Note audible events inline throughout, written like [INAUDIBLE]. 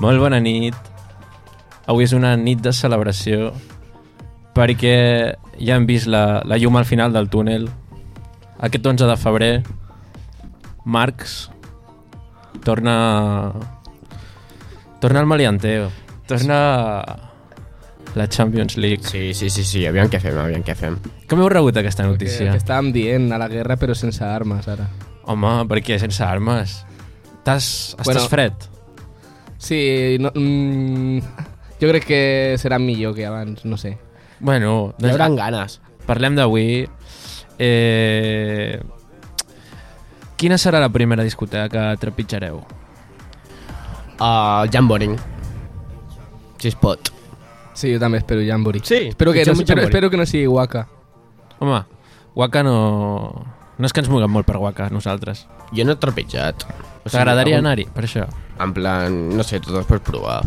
Molt bona nit. Avui és una nit de celebració perquè ja hem vist la, la llum al final del túnel. Aquest 11 de febrer, Marx torna... Torna al Malianteo. Torna la Champions League. Sí, sí, sí, sí, aviam què fem, aviam què fem. Com heu rebut aquesta Que, notícia? que estàvem dient a la guerra però sense armes ara. Home, per què? Sense armes? T'has, estàs Bueno, fred? Sí, no, mm, jo crec que serà millor que abans, no sé. Bueno, Hi haurà ganes. parlem d'avui. Eh... Quina serà la primera discoteca que trepitjareu? Uh, Jamboring. Si es pot. Sí, jo també espero Jamboree. Sí, espero que, no, un espero, Jamboree. espero que no sigui Waka. Home, Waka no... No és que ens moguem molt per Waka, nosaltres. Jo no he trepitjat. O sigui, T'agradaria algun- anar-hi, per això? En plan, no sé, tot per provar.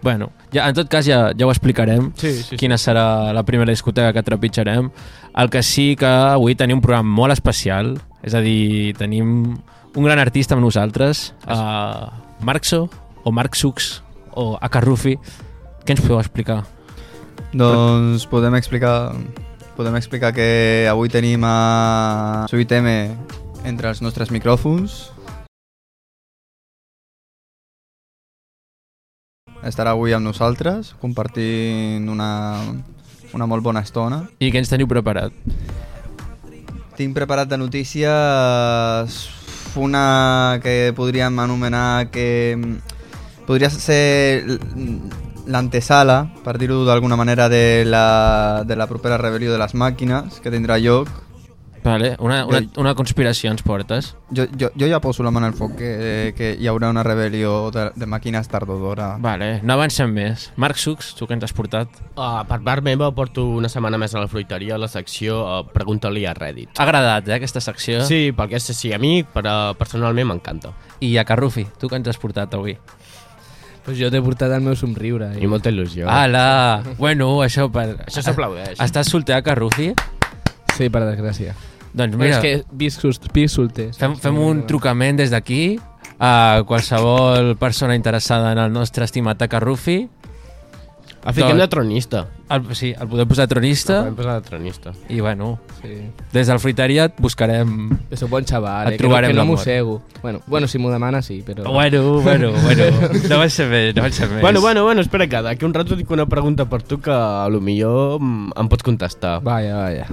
Bueno, ja, en tot cas ja, ja ho explicarem, Sí, sí, sí. quina serà la primera discoteca que trepitjarem. El que sí que avui tenim un programa molt especial, és a dir, tenim un gran artista amb nosaltres, uh, Marxo, o Marxux, o Akarrufi. Què ens podeu explicar? Doncs podem explicar podem explicar que avui tenim a Suitem entre els nostres micròfons. Estarà avui amb nosaltres, compartint una, una molt bona estona. I què ens teniu preparat? Tinc preparat de notícies una que podríem anomenar que podria ser l'antesala, per dir-ho d'alguna manera, de la, de la propera rebel·lió de les màquines que tindrà lloc. Vale, una, una, una conspiració ens portes. Jo, jo, jo ja poso la mà en el foc que, que hi haurà una rebel·lió de, de màquines tardodora. Vale, no avancem més. Marc Sux, tu què ens has portat? Uh, per part meva porto una setmana més a la fruiteria a la secció uh, Pregunta-li a Reddit. Ha agradat, eh, aquesta secció? Sí, perquè sí, a mi però personalment m'encanta. I a Carrufi, tu què ens has portat avui? Pues jo t'he portat el meu somriure. I molta il·lusió. Ala! Bueno, això per... Això s'aplaudeix. Estàs solter a Carrufi? Sí, per desgràcia. Doncs Mira, és que visc, visc solter. fem, fem un trucament des d'aquí a qualsevol persona interessada en el nostre estimat Carrufi. Ah, fiquem Doncs- de tronista. El, sí, el podem posar tronista Podem posar de tronista. i bueno, Sí. des del fruiteria et buscarem... Que sóc bon xaval, Et eh? que, no, trobarem que no mossego. Bueno, bueno, si m'ho demana sí, però... Bueno, bueno, bueno, [LAUGHS] no va ser bé, no va ser bé. Bueno, bueno, bueno, espera que d'aquí un rato dic una pregunta per tu que a lo millor mm, em pots contestar. Vaya, vaya.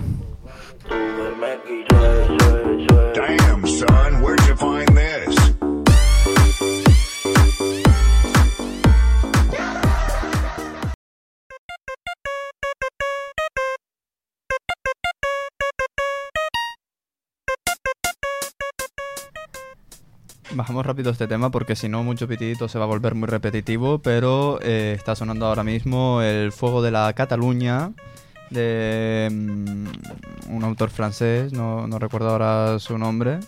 Bajamos rápido este tema porque si no mucho pitidito se va a volver muy repetitivo, pero eh, está sonando ahora mismo El Fuego de la Cataluña de mm, un autor francés, no, no recuerdo ahora su nombre,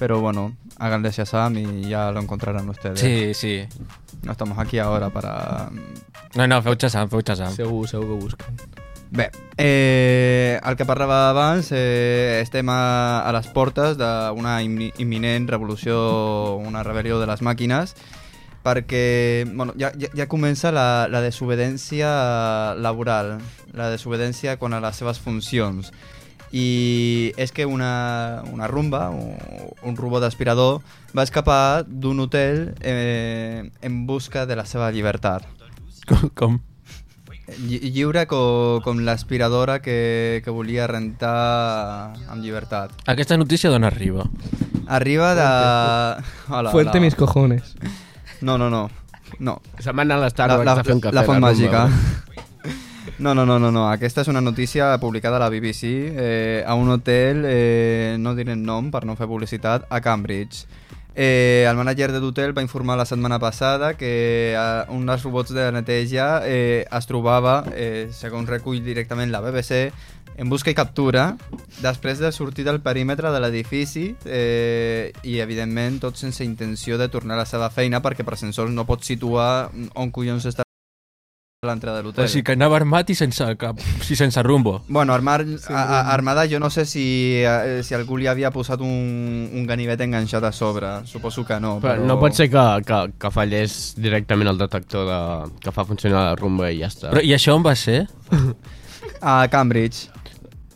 pero bueno, háganle Shazam y ya lo encontrarán ustedes. Sí, sí. No estamos aquí ahora para... No, no, feu xasam, feu xasam. Segur, segur que busquen. Bé, eh, el que parlava abans, eh, estem a, a les portes d'una immi- imminent revolució, una rebel·lió de les màquines, perquè bueno, ja, ja, ja comença la, la desobediència laboral, la desobediència quan a les seves funcions. I és que una, una rumba, un robot aspirador, va escapar d'un hotel eh, en busca de la seva llibertat. Com? com? Lli- Lliure com, com l'aspiradora que, que volia rentar amb llibertat. Aquesta notícia d'on arriba? Arriba de... Hola, Fuerte hola. mis cojones. No, no, no. No. Se'n van anar a La, l'Starbucks la, a fer un cafè. la font màgica. [LAUGHS] No, no, no, no, no. Aquesta és una notícia publicada a la BBC eh, a un hotel, eh, no diré nom per no fer publicitat, a Cambridge. Eh, el manager de l'hotel va informar la setmana passada que eh, un dels robots de neteja eh, es trobava, eh, segons recull directament la BBC, en busca i captura després de sortir del perímetre de l'edifici eh, i evidentment tot sense intenció de tornar a la seva feina perquè per sensors no pot situar on collons està l'entrada de O l'hotel. sigui que anava armat i sense, cap, sí, sense rumbo. Bueno, armar, a, a, armada jo no sé si, eh, si algú li havia posat un, un ganivet enganxat a sobre. Suposo que no. Però Però, no pot ser que, que, que fallés directament el detector de, que fa funcionar la rumba i ja està. Però, I això on va ser? A Cambridge.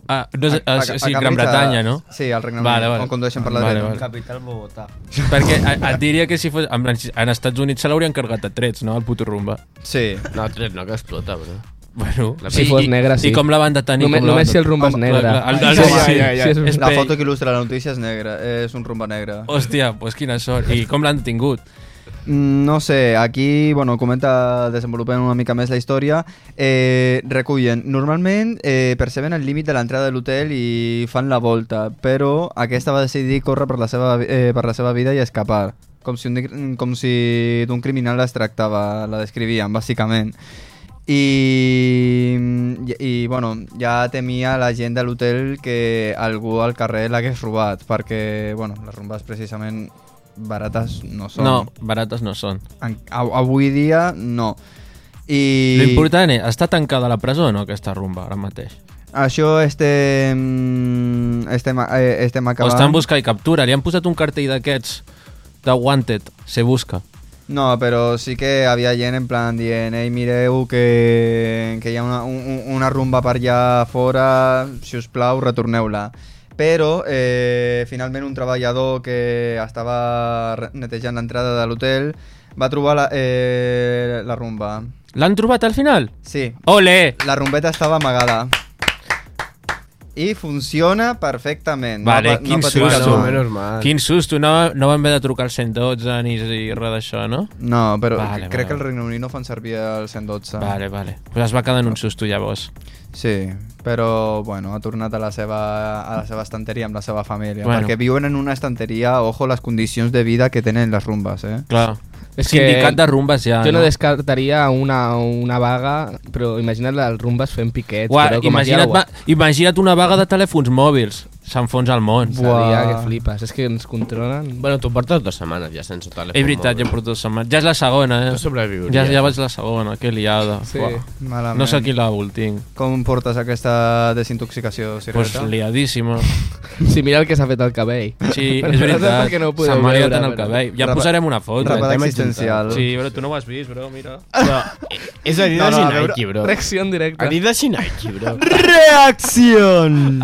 Ah, no, és, a, a, sí, Gran Cambridge, Bretanya, a- no? Sí, al Regne Vale, Unit, vale. on condueixen per la Vale, dreta. vale. Capital Bogotà. Perquè a, et diria que si fos... En, en Estats Units se l'haurien carregat a trets, no? El puto rumba. Sí. No, tret, no, que explota, bro. Bueno, Si fos i, negre, sí. I com la van detenir? Només, com la només si el rumba és negre. El, el, el, Sí, sí, sí, sí, sí, és- és La foto que il·lustra la notícia és negra, és un rumba negre. Hòstia, pues quina sort. I com l'han tingut? Mm, No sé, aquí, bueno, comenta, desenvolupem una mica més la història. Eh, recullen, normalment eh, perceben el límit de l'entrada de l'hotel i fan la volta, però aquesta va decidir córrer per la seva, eh, per la seva vida i escapar. Com si, un, com si d'un criminal es tractava, la descrivien, bàsicament. I, i, i bueno, ja temia la gent de l'hotel que algú al carrer l'hagués robat, perquè bueno, les rumbes precisament barates no són. No, barates no són. En, av- avui dia, no. I L'important és, està tancada la presó o no, aquesta rumba, ara mateix? això estem, estem, eh, estem O acabant. estan busca i captura. Li han posat un cartell d'aquests de Wanted, se busca. No, però sí que havia gent en plan dient ei, mireu que, que hi ha una, un, una rumba per allà fora, si us plau, retorneu-la. Però eh, finalment un treballador que estava netejant l'entrada de l'hotel va trobar la, eh, la rumba. L'han trobat al final? Sí, Ole! la rumbeta estava amagada. I funciona perfectament. Vale, no, quin no susto. mal. Quin susto, no, no van haver de trucar al 112 ni, ni res d'això, no? No, però Vale, crec vale. que el Regne Unit no fan servir el 112. Vale, vale. Pues es va quedar en un susto llavors. Sí, però bueno, ha tornat a la seva, a la seva estanteria amb la seva família. Bueno. Perquè viuen en una estanteria, ojo, les condicions de vida que tenen les rumbes, eh? Clar. És que Sindicat de rumbes ja, Jo no no? descartaria una, una vaga, però imagina't els rumbes fent piquets. Ua, però com imagina't, va, imagina't una vaga de telèfons mòbils. S'enfonsa el món. Seria Buah. que flipes. És que ens controlen. Bueno, tu portes dues setmanes ja sense telèfon. És veritat, mòbil. porto dues setmanes. Ja és la segona, eh? Tu sobreviuries. Ja, ja vaig la segona, que liada. Sí. Buah. Malament. No sé qui la tinc. Com portes aquesta desintoxicació, Pues Sirveta? liadíssima. [LAUGHS] Sí, mira el que s'ha fet al cabell. Sí, és veritat. què no ho podeu Se'm m'ha liat veure, en el cabell. Ja Rapa- posarem una foto. Rapada existencial. Sí, però tu no ho has vist, bro, mira. [LAUGHS] Però, és Adidas No, no, i Nike, bro. Reacció en directe. Adidas i Nike, bro. Reacció!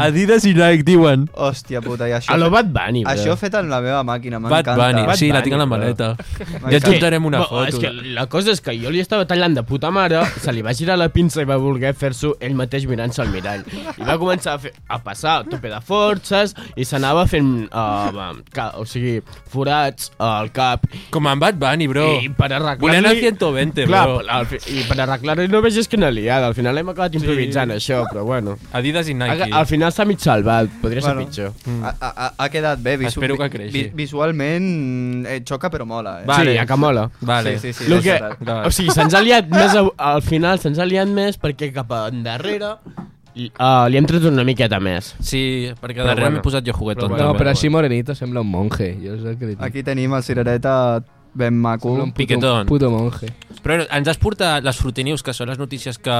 Adidas i Nike, diuen. Hòstia puta, i això... A lo Bad Bunny, bro. Això fet en la meva màquina, Bad m'encanta. Bunny. Bad Sí, la Bunny, tinc a la maleta. [LAUGHS] Ja et juntarem una Bo, foto. És que la cosa és que jo li estava tallant de puta mare, se li va girar la pinça i va voler fer-s'ho ell mateix mirant-se al mirall. I va començar a, fer, a passar a tope de forces i s'anava fent, uh, ca, o sigui, forats al cap. Com en Bad Bunny, bro. I per arreglar-li... Volent el 120, Clar, bro. al fi- I per arreglar-li no vegis que una liada. Al final hem acabat improvisant això, però bueno. Adidas i Nike. Al final s'ha mig salvat, podria ser Bueno. pitjor. Ha, ha, ha quedat bé. Visu Espero que creixi. vi- visualment eh, xoca però mola. Eh? Vale. Sí, a que mola. Vale. Sí, sí, sí. Que, o sigui, se'ns ha liat més a, al final se'ns ha liat més perquè cap endarrere uh, li hem tret una miqueta més. Sí, perquè Però darrere bueno. m'he posat jo juguetón. Però No, també. però així morenito sembla un monje. Jo és el que. Aquí tenim el cirereta ben maco. Sembla un puto, Piquetón. puto monje. Però ens has portat les Fruitinews, que són les notícies que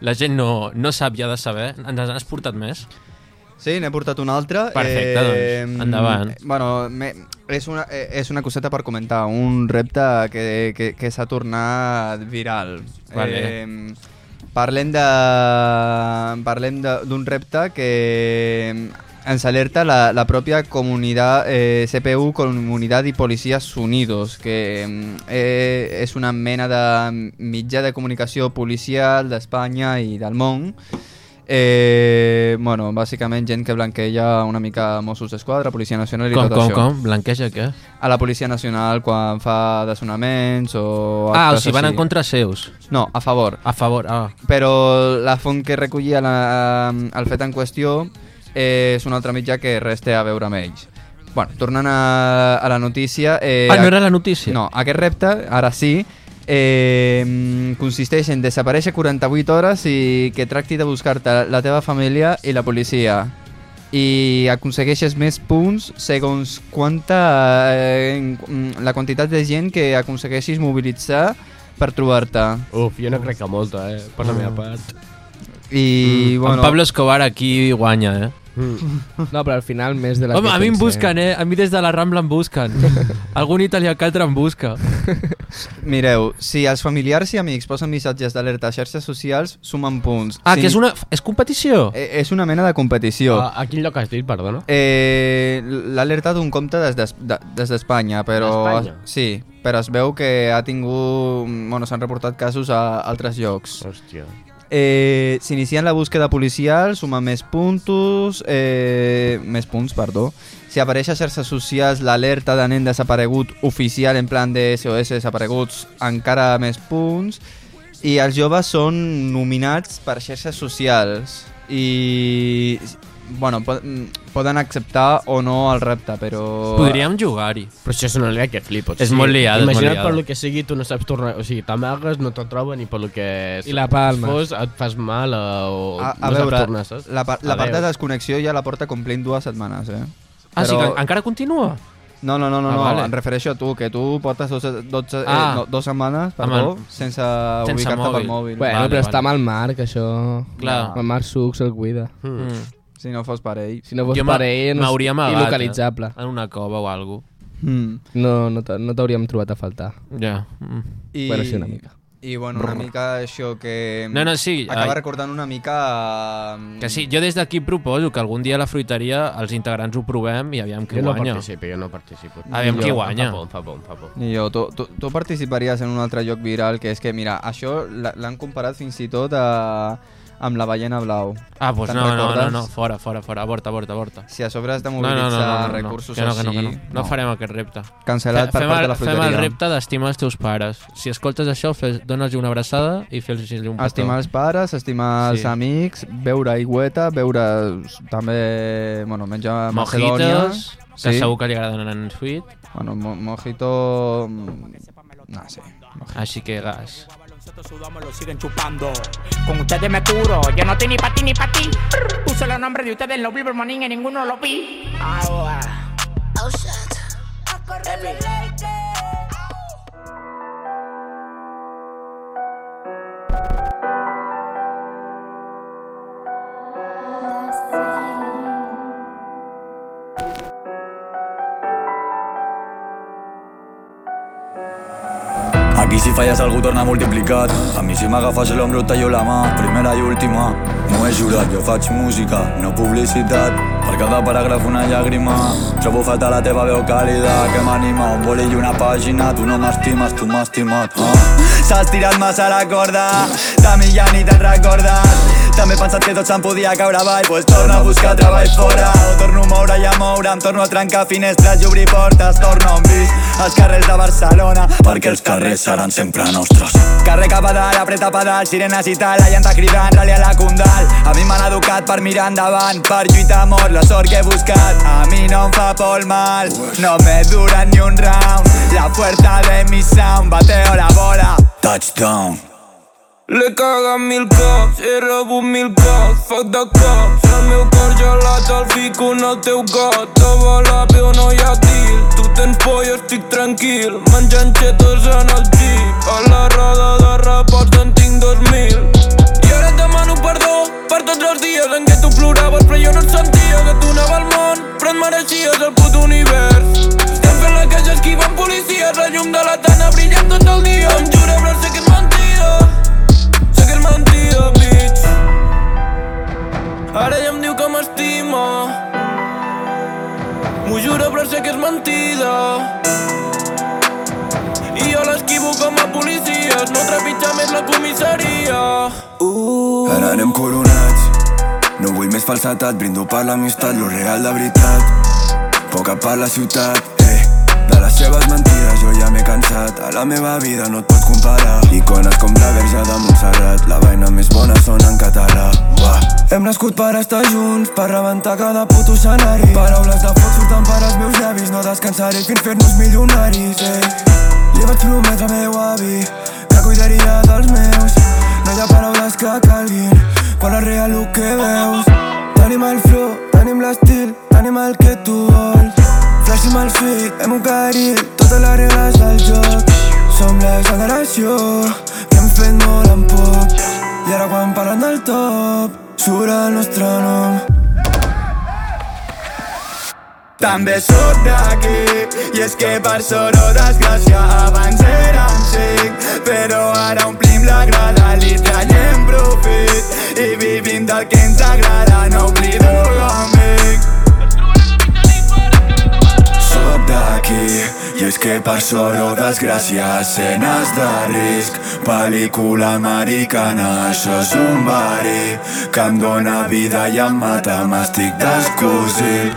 la gent no, no sap ja de saber. Ens has portat més? Sí, n'he portat una altra. Perfecte, doncs, endavant. Bueno, me, és, una, eh, és una coseta per comentar, un repte que, que, que s'ha tornat viral. Vale. Eh, parlem de parlem d'un repte que ens alerta la, la pròpia comunitat eh, CPU, Comunitat i Policies Unidos, que eh, és una mena de mitjà de comunicació policial d'Espanya i del món, Eh, bueno, bàsicament gent que blanqueja una mica Mossos d'Esquadra, Policia Nacional i Com, tot com, això. com? Blanqueja què? A la Policia Nacional quan fa desonaments o... Ah, o sigui, van en contra seus. No, a favor. A favor, ah. Però la font que recollia la, el fet en qüestió eh, és un altre mitjà que res té a veure amb ells. Bueno, tornant a, a la notícia... Eh, Ah, no era la notícia? No, aquest repte, ara sí, eh, consisteix en desaparèixer 48 hores i que tracti de buscar-te la teva família i la policia i aconsegueixes més punts segons quanta eh, la quantitat de gent que aconsegueixis mobilitzar per trobar-te. Uf, jo no crec que molta, eh, per la meva part. I, Mm. bueno... En Pablo Escobar aquí guanya, eh? No, però al final més de la Home, que a mi em busquen, eh? A mi des de la Rambla em busquen. [LAUGHS] Algun italià que altre em busca. Mireu, si els familiars i amics posen missatges d'alerta a xarxes socials, sumen punts. Ah, si... que és una... És competició? Eh, És una mena de competició. A, a quin lloc has dit, perdona? Eh, L'ha alertat un compte des d'Es- de- des d'Espanya, però... D'Espanya? Sí, però es veu que ha tingut... Bueno, s'han reportat casos a altres llocs. Hòstia. Eh, S'inicia la búsqueda policial, suma més puntos... Eh, més punts, perdó. Si apareix a xarxes socials l'alerta de nen desaparegut oficial en plan de SOS desapareguts, encara més punts. I els joves són nominats per xarxes socials i bueno, po- poden acceptar o no el repte, però... Podríem jugar-hi. Però això és una lia que flipo. És molt liada, molt Imagina't liada. per lo que sigui, tu no saps tornar... O sigui, t'amagues, no te'n troben i per lo que... I la palmes. Fos, et fas mal o, A, a no veure, saps tornar, saps? la, par la A part de veure. desconnexió ja la porta complint dues setmanes, eh? Ah, sí, Però- que encara continua? No, no, no, no, Ah, no. vale. em refereixo a tu, que tu portes dos, 12, Ah. eh, no, dos setmanes, perdó, el- sense, sense ubicar-te pel mòbil. Bueno, Vale, però vale. està amb el Marc, això... Clar. El Marc Sucs el cuida. Mm. Si no fos per ell. Si no fos Jo per ell, no m'hauria és amagat, il·localitzable. Eh? En una cova o alguna Mm. No, no t'ha- no t'hauríem trobat a faltar. Ja. Mm. I, Bueno, sí, una mica. I bueno, una mica això que... No, no, sí, Acaba ai. recordant una mica... mm, Que sí, jo des d'aquí proposo que algun dia a la fruiteria els integrants ho provem i aviam qui Jo no guanya. participo, jo no participo. Aviam qui guanya. Em fa por, em fa por, em fa por. Ni jo, tu, tu, tu participaries en un altre lloc viral, que és que, mira, això l'ha- l'han comparat fins i tot a, amb la ballena blau. Ah, doncs Te'n no, no, no, no, fora, fora, fora, avorta, avorta, avorta. Si a sobre has de No, no, mobilitzar no, no, no, no, recursos que no, que no, així... que no. No farem aquest repte. Cancel·lat per fem, part de la fem fruiteria. el repte d'estimar els teus pares. Si escoltes això, fes, dona'ls una abraçada i fes-los un petó. Estimar els pares, estimar els Sí. amics, beure aigüeta, beure també, bueno, menjar macedònia. Mojitos, que segur que li agraden en Sweet. Bueno, mo mojito... mm, No sé. Així que gas. Baloncesto sudamos, lo siguen chupando. Con ustedes me curo, yo no estoy ni pa' ti ni pa' ti. Puse los nombres de ustedes en los Billboard Morning y ninguno lo vi. Ahora. Si falles algú torna multiplicat. A mi si m'agafes l'ombro tallo la mà Primera i última. M'ho he jurat, jo faig música, no publicitat. Per cada paràgraf una llàgrima Trobo falta la teva veu càlida. Que m'anima un boli i una pàgina Tu no m'estimes, tu m'has estimat. Ah. S'has tirat massa la corda De mi ja ni te'n recordes també he pensat que tot se'n podia caure avall. Pues torno a buscar treball fora. Ho torno a moure i a moure Em torno a trencar finestres i obrir portes. Torno on visc als carrers de Barcelona Perquè els carrers seran sempre nostres. Carrer cap a dalt, apreta pedal, sirenes i tal La llanta cridant, ràlia a la Condal. A mi m'han educat per mirar endavant Per lluitar amor, la sort que he buscat. A mi no em fa por el mal No me dura ni un round. La fuerza de mi sound Bateo la bola. Touchdown L'he cagat mil cops, he rebut mil cops, fuck de cops. El meu cor gelat el fico en el teu got. A Balàpio no hi ha deal, tu tens por i estic tranquil. Menjant xetos en el jeep, a la roda de repost en tinc dos mil. I ara et demano perdó per tots els dies en què tu ploraves però jo no et sentia que tu anava al món però et mereixies el puto univers. Estem fent la caixa esquivant policies, la llum de la tana brillant tot el dia. Em juro però sé que és mentida Ara ja em diu que m'estima M'ho juro però sé que és mentida. I jo l'esquivo com a policies No trepitja més la comissaria. Uh. Ara anem coronats. No vull més falsetat, brindo per l'amistat Lo real de veritat. Poca per la ciutat, les seves mentides. Jo ja m'he cansat A la meva vida no et pots comparar. Icones com la verge de Montserrat La vaina més bona sona en català. Uah. Hem nascut per estar junts Per rebentar cada puto escenari. Paraules de foc surten per als meus llavis No descansaré fins fer-nos milionaris, eh. Li vaig prometre al meu avi que cuidaria dels meus. No hi ha paraules que calguin quan és real el que veus. Tenim el flow, tenim l'estil, tenim el que tu vols El sweet, hem carril, totes les regles del joc som la generació que hem fet molt en poc. I ara quan parlen del top surt el nostre nom. També sóc d'aquí i és que per sort o desgràcia abans érem cinc però ara omplim la grada li traiem profit. I vivim del que ens agrada no oblideu l'amic Soc d'aquí i és que per sort o desgràcia escenes de risc pel·lícula americana això és un verí que em dóna vida i em mata m'estic descosit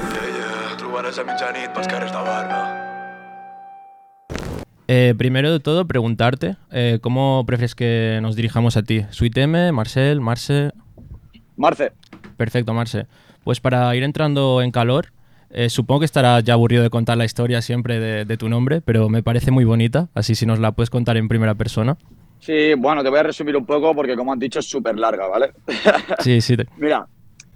Trobaràs a mitjanit pels carrers de Barna Eh, primero de todo, preguntarte eh, cómo prefieres que nos dirijamos a ti. M, Marcel, Marce. Marce, Perfecto, Marce. Pues para ir entrando en calor, eh, supongo que estarás ya aburrido de contar la historia siempre de, de tu nombre, pero me parece muy bonita, así si nos la puedes contar en primera persona. sí, bueno, te voy a resumir un poco porque como han dicho es súper larga, ¿vale? [LAUGHS] Sí, sí. te- Mira,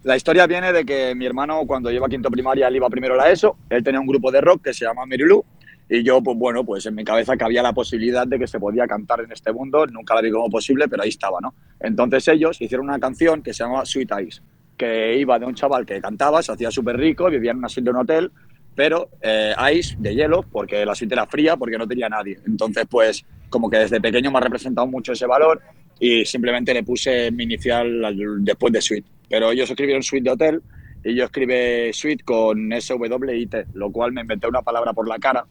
la historia viene de que mi hermano cuando iba a quinto primaria, él iba primero a la ESO, él tenía un grupo de rock que se llama Merilú y yo, pues bueno, pues en mi cabeza cabía la posibilidad de que se podía cantar en este mundo, nunca la vi como posible, pero ahí estaba, ¿no? Entonces ellos hicieron una canción que se llama Sweet Eyes, que iba de un chaval que cantaba, se hacía súper rico, vivía en una suite de un hotel, pero eh, ice de hielo, porque la suite era fría, porque no tenía nadie. Entonces, pues, como que desde pequeño me ha representado mucho ese valor y simplemente le puse mi inicial al- después de suite. Pero ellos escribieron suite de hotel y yo escribí suite con S-W-I-T, lo cual me inventé una palabra por la cara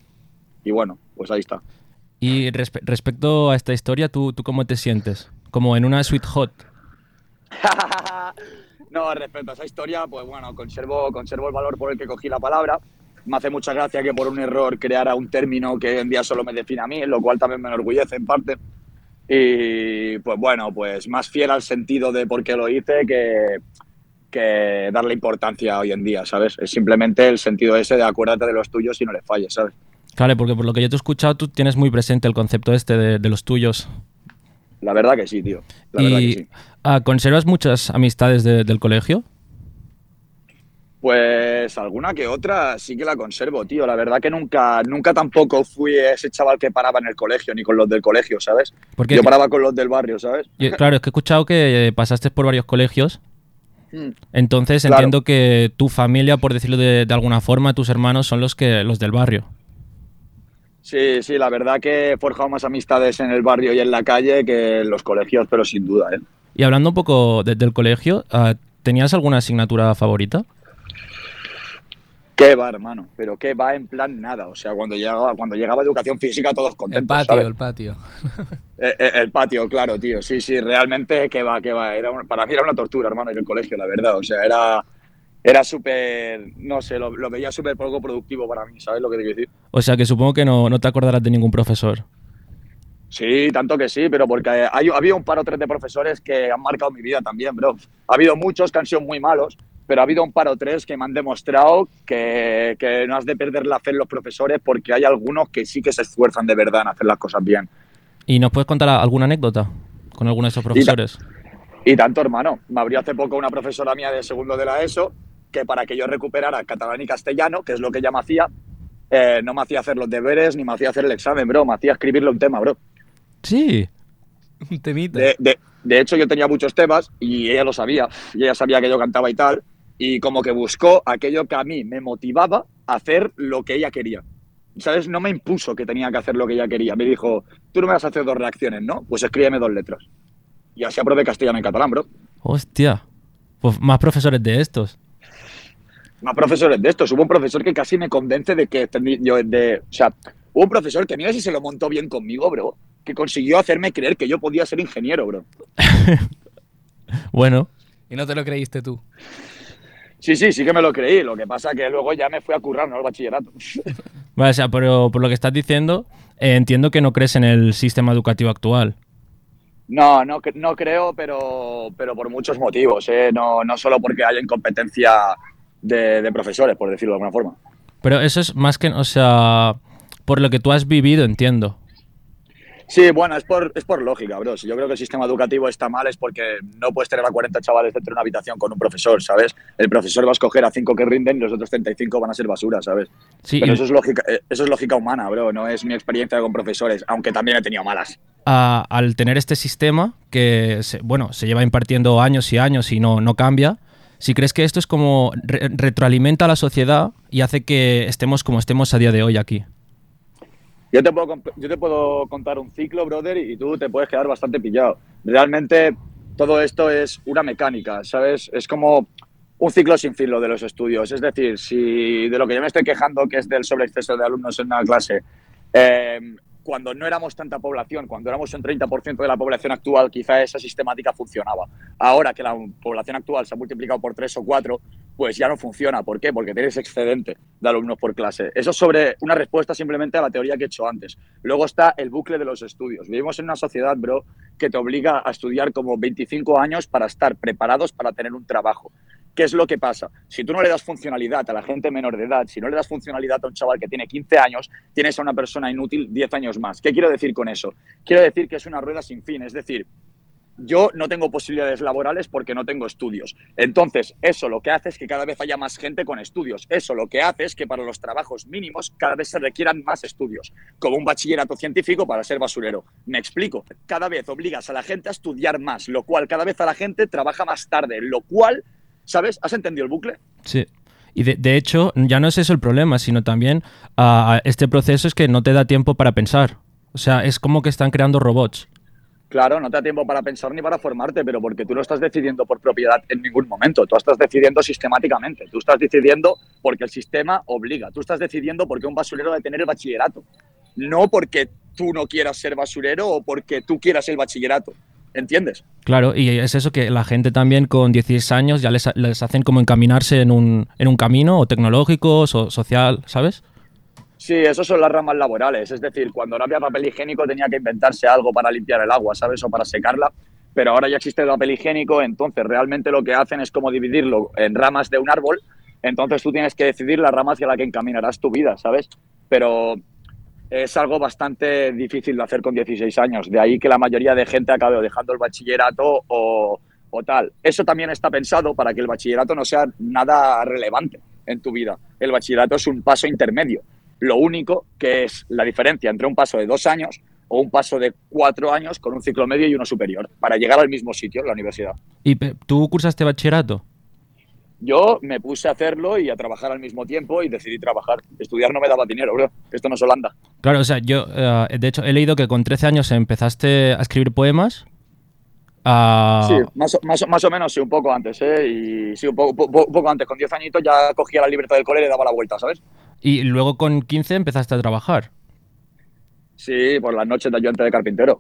y bueno, pues ahí está. Y respe- respecto a esta historia, ¿tú, ¿tú cómo te sientes? Como en una sweet hot. [LAUGHS] No, respecto a esa historia, pues bueno, conservo, conservo el valor por el que cogí la palabra. Me hace mucha gracia que por un error creara un término que hoy en día solo me define a mí, lo cual también me enorgullece en parte. Y pues bueno, pues más fiel al sentido de por qué lo hice que, que darle importancia hoy en día, ¿sabes? Es simplemente el sentido ese de acuérdate de los tuyos y no le falles, ¿sabes? Claro, porque por lo que yo te he escuchado, tú tienes muy presente el concepto este de, de los tuyos. La verdad que sí, tío. La verdad que y sí. ah, ¿conservas muchas amistades de- del colegio? Pues alguna que otra sí que la conservo, tío. La verdad que nunca, nunca tampoco fui ese chaval que paraba en el colegio, ni con los del colegio, ¿sabes? Porque Yo paraba con los del barrio, ¿sabes? Yo- claro, es que he escuchado que pasaste por varios colegios. Mm. Entonces Claro. entiendo que tu familia, por decirlo de, de alguna forma, tus hermanos son los que los del barrio. Sí, sí, la verdad que he forjado más amistades en el barrio y en la calle que en los colegios, pero sin duda, ¿eh? Y hablando un poco de- del colegio, ah, ¿tenías alguna asignatura favorita? ¿Qué va, hermano? Pero qué va en plan nada. O sea, cuando llegaba, cuando llegaba educación física, todos contentos. El patio, ¿sabes? el patio. [LAUGHS] Eh, eh, el patio, claro, tío. Sí, sí, realmente que va, que va. Era un- para mí era una tortura, hermano, ir al colegio, la verdad. O sea, era, era súper, no sé, lo, lo veía súper poco productivo para mí, ¿sabes lo que te quiero decir? O sea que supongo que no, no te acordarás de ningún profesor. Sí, tanto que sí, pero porque hay, ha habido un par o tres de profesores que han marcado mi vida también, bro. Ha habido muchos que han sido muy malos, pero ha habido un par o tres que me han demostrado que, que no has de perder la fe en los profesores porque hay algunos que sí que se esfuerzan de verdad en hacer las cosas bien. ¿Y nos puedes contar alguna anécdota con alguno de esos ta- profesores? Y tanto, hermano. Me abrió hace poco una profesora mía de segundo de la ESO que para que yo recuperara catalán y castellano, que es lo que ella me hacía, eh, no me hacía hacer los deberes ni me hacía hacer el examen, bro. Me hacía escribirle un tema, bro. Sí. [LAUGHS] Un temita. De, de- de hecho, yo tenía muchos temas y ella lo sabía. Y ella sabía que yo cantaba y tal. Y como que buscó aquello que a mí me motivaba a hacer lo que ella quería. ¿Sabes? No me impuso que tenía que hacer lo que ella quería. Me dijo, tú no me vas a hacer dos reacciones, ¿no? Pues escríbeme dos letras. Y así aprobé castellano y catalán, bro. Hostia. Pues más profesores de estos. Más profesores de estos. Hubo un profesor que casi me convence de que tendrí- yo de, o sea, hubo un profesor que mira si se lo montó bien conmigo, bro, que consiguió hacerme creer que yo podía ser ingeniero, bro. [LAUGHS] Bueno, Y no te lo creíste tú. Sí, sí, sí que me lo creí. Lo que pasa que luego ya me fui a currar, ¿no? Al bachillerato. [LAUGHS] vale, o sea, pero por lo que estás diciendo, eh, entiendo que no crees en el sistema educativo actual. No, no, no creo, pero, pero por muchos motivos, ¿eh? No, no solo porque haya incompetencia de, de profesores, por decirlo de alguna forma. Pero eso es más que, o sea, por lo que tú has vivido, entiendo. Sí, bueno, es por, es por lógica, bro. Si yo creo que el sistema educativo está mal es porque no puedes tener a 40 chavales dentro de una habitación con un profesor, ¿sabes? El profesor va a escoger a 5 que rinden y los otros 35 van a ser basura, ¿sabes? Sí, Pero eso es, lógica, eh, eso es lógica humana, bro. No es mi experiencia con profesores, aunque también he tenido malas. a- al tener este sistema que, se, bueno, se lleva impartiendo años y años y no, no cambia, si crees que esto es como re- retroalimenta a la sociedad y hace que estemos como estemos a día de hoy aquí. Yo te, puedo, yo te puedo contar un ciclo, brother, y tú te puedes quedar bastante pillado. Realmente todo esto es una mecánica, ¿sabes? Es como un ciclo sin fin lo de los estudios. Es decir, si de lo que yo me estoy quejando, que es del sobreexceso de alumnos en una clase, eh, cuando no éramos tanta población, cuando éramos un 30% de la población actual, quizá esa sistemática funcionaba. Ahora que la población actual se ha multiplicado por tres o cuatro, pues ya no funciona. ¿Por qué? Porque tienes excedente de alumnos por clase. Eso es sobre una respuesta simplemente a la teoría que he hecho antes. Luego está el bucle de los estudios. Vivimos en una sociedad, bro, que te obliga a estudiar como 25 años para estar preparados para tener un trabajo. ¿Qué es lo que pasa? Si tú no le das funcionalidad a la gente menor de edad, si no le das funcionalidad a un chaval que tiene 15 años, tienes a una persona inútil 10 años más. ¿Qué quiero decir con eso? Quiero decir que es una rueda sin fin. Es decir, yo no tengo posibilidades laborales porque no tengo estudios. Entonces, eso lo que hace es que cada vez haya más gente con estudios. Eso lo que hace es que para los trabajos mínimos cada vez se requieran más estudios, como un bachillerato científico para ser basurero. Me explico. Cada vez obligas a la gente a estudiar más, lo cual cada vez a la gente trabaja más tarde, lo cual, ¿sabes? ¿Has entendido el bucle? Sí. Y de, de hecho, ya no es eso el problema, sino también ah, este proceso es que no te da tiempo para pensar. O sea, es como que están creando robots. Claro, no te da tiempo para pensar ni para formarte, pero porque tú no estás decidiendo por propiedad en ningún momento. Tú estás decidiendo sistemáticamente. Tú estás decidiendo porque el sistema obliga. Tú estás decidiendo porque un basurero debe tener el bachillerato. No porque tú no quieras ser basurero o porque tú quieras el bachillerato. ¿Entiendes? Claro, y es eso que la gente también con 16 años ya les, les hacen como encaminarse en un, en un camino, o tecnológico, o social, ¿sabes? Sí, eso son las ramas laborales. Es decir, cuando no había papel higiénico tenía que inventarse algo para limpiar el agua, ¿sabes? O para secarla. Pero ahora ya existe el papel higiénico, entonces realmente lo que hacen es como dividirlo en ramas de un árbol. Entonces tú tienes que decidir las ramas hacia la que encaminarás tu vida, ¿sabes? Pero es algo bastante difícil de hacer con 16 años. De ahí que la mayoría de gente acabe dejando el bachillerato o, o tal. Eso también está pensado para que el bachillerato no sea nada relevante en tu vida. El bachillerato es un paso intermedio. Lo único que es la diferencia entre un paso de dos años o un paso de cuatro años con un ciclo medio y uno superior, para llegar al mismo sitio, la universidad. ¿Y tú cursaste bachillerato? Yo me puse a hacerlo y a trabajar al mismo tiempo y decidí trabajar. Estudiar no me daba dinero, bro. Esto no es Holanda. Claro, o sea, yo, eh, de hecho, he leído que con 13 años empezaste a escribir poemas. Ah, Sí, más o, más, o- más o menos, sí, un poco antes, ¿eh? Y sí, un poco, po- po- un poco antes. Con 10 añitos ya cogía la libertad del cole y le daba la vuelta, ¿sabes? Y luego con 15 empezaste a trabajar. Sí, por las noches de ayudante de carpintero.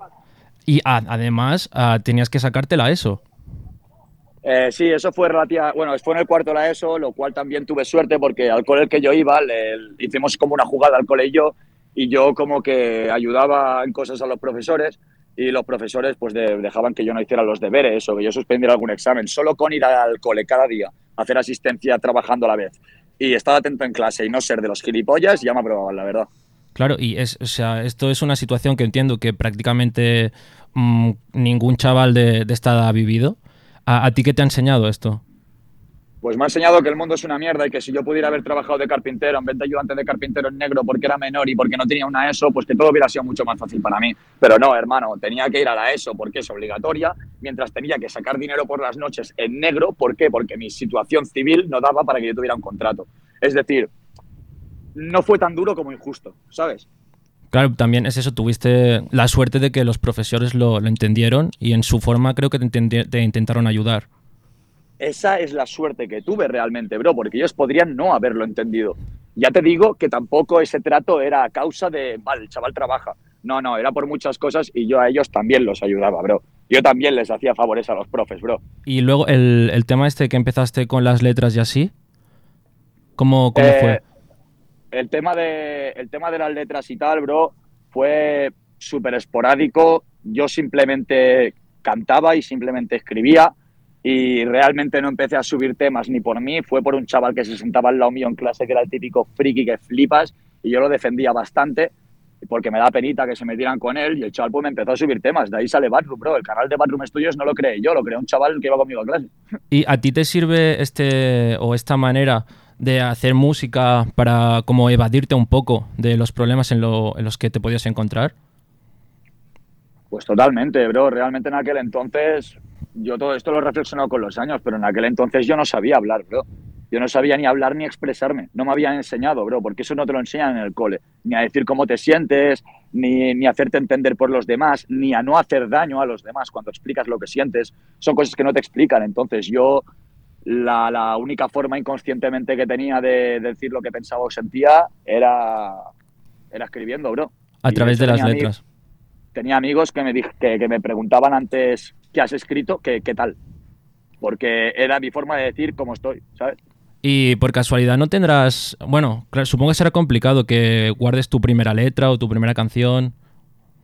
Y a- además ah, tenías que sacártela eso. Eh, sí, eso fue relativa, bueno, fue en el cuarto de la ESO, lo cual también tuve suerte porque al cole que yo iba hicimos como una jugada al cole y yo, y yo como que ayudaba en cosas a los profesores y los profesores pues de- dejaban que yo no hiciera los deberes o que yo suspendiera algún examen, solo con ir al cole cada día, hacer asistencia trabajando a la vez y estar atento en clase y no ser de los gilipollas, ya me aprobaban, la verdad. Claro, y es, o sea, esto es una situación que entiendo que prácticamente mm, ningún chaval de, de esta edad ha vivido. ¿A, ti qué te ha enseñado esto? Pues me ha enseñado que el mundo es una mierda y que si yo pudiera haber trabajado de carpintero en vez de ayudante de carpintero en negro porque era menor y porque no tenía una ESO, pues que todo hubiera sido mucho más fácil para mí. Pero no, hermano, tenía que ir a la ESO porque es obligatoria, mientras tenía que sacar dinero por las noches en negro. ¿Por qué? Porque mi situación civil no daba para que yo tuviera un contrato. Es decir, no fue tan duro como injusto, ¿sabes? Claro, también es eso, tuviste la suerte de que los profesores lo, lo entendieron y en su forma creo que te, intentaron ayudar. Esa es la suerte que tuve realmente, bro, porque ellos podrían no haberlo entendido. Ya te digo que tampoco ese trato era a causa de, vale, el chaval trabaja. No, no, era por muchas cosas y yo a ellos también los ayudaba, bro. Yo también les hacía favores a los profes, bro. Y luego el, el tema este que empezaste con las letras y así, ¿cómo, cómo Eh, fue? El tema, de, el tema de las letras y tal, bro, fue súper esporádico. Yo simplemente cantaba y simplemente escribía y realmente no empecé a subir temas ni por mí, fue por un chaval que se sentaba al lado mío en clase que era el típico friki que flipas y yo lo defendía bastante porque me da penita que se metieran con él y el chaval pues me empezó a subir temas. De ahí sale Batroom, bro. El canal de Batroom Studios no lo creé yo, lo creó un chaval que iba conmigo a clase. ¿Y a ti te sirve este o esta manera de hacer música para como evadirte un poco de los problemas en, lo- en los que te podías encontrar? Pues totalmente, bro. Realmente en aquel entonces, yo todo esto lo he reflexionado con los años, pero en aquel entonces yo no sabía hablar, bro. Yo no sabía ni hablar ni expresarme. No me habían enseñado, bro, porque eso no te lo enseñan en el cole. Ni a decir cómo te sientes, ni, ni hacerte entender por los demás, ni a no hacer daño a los demás cuando explicas lo que sientes. Son cosas que no te explican. Entonces yo, la, la única forma inconscientemente que tenía de, de decir lo que pensaba o sentía era, era escribiendo, bro. A Y través de las letras. tenía amigos que me, que, que me preguntaban antes qué has escrito, que qué tal. Porque era mi forma de decir cómo estoy, ¿sabes? Y por casualidad no tendrás, bueno, claro, supongo que será complicado que guardes tu primera letra o tu primera canción.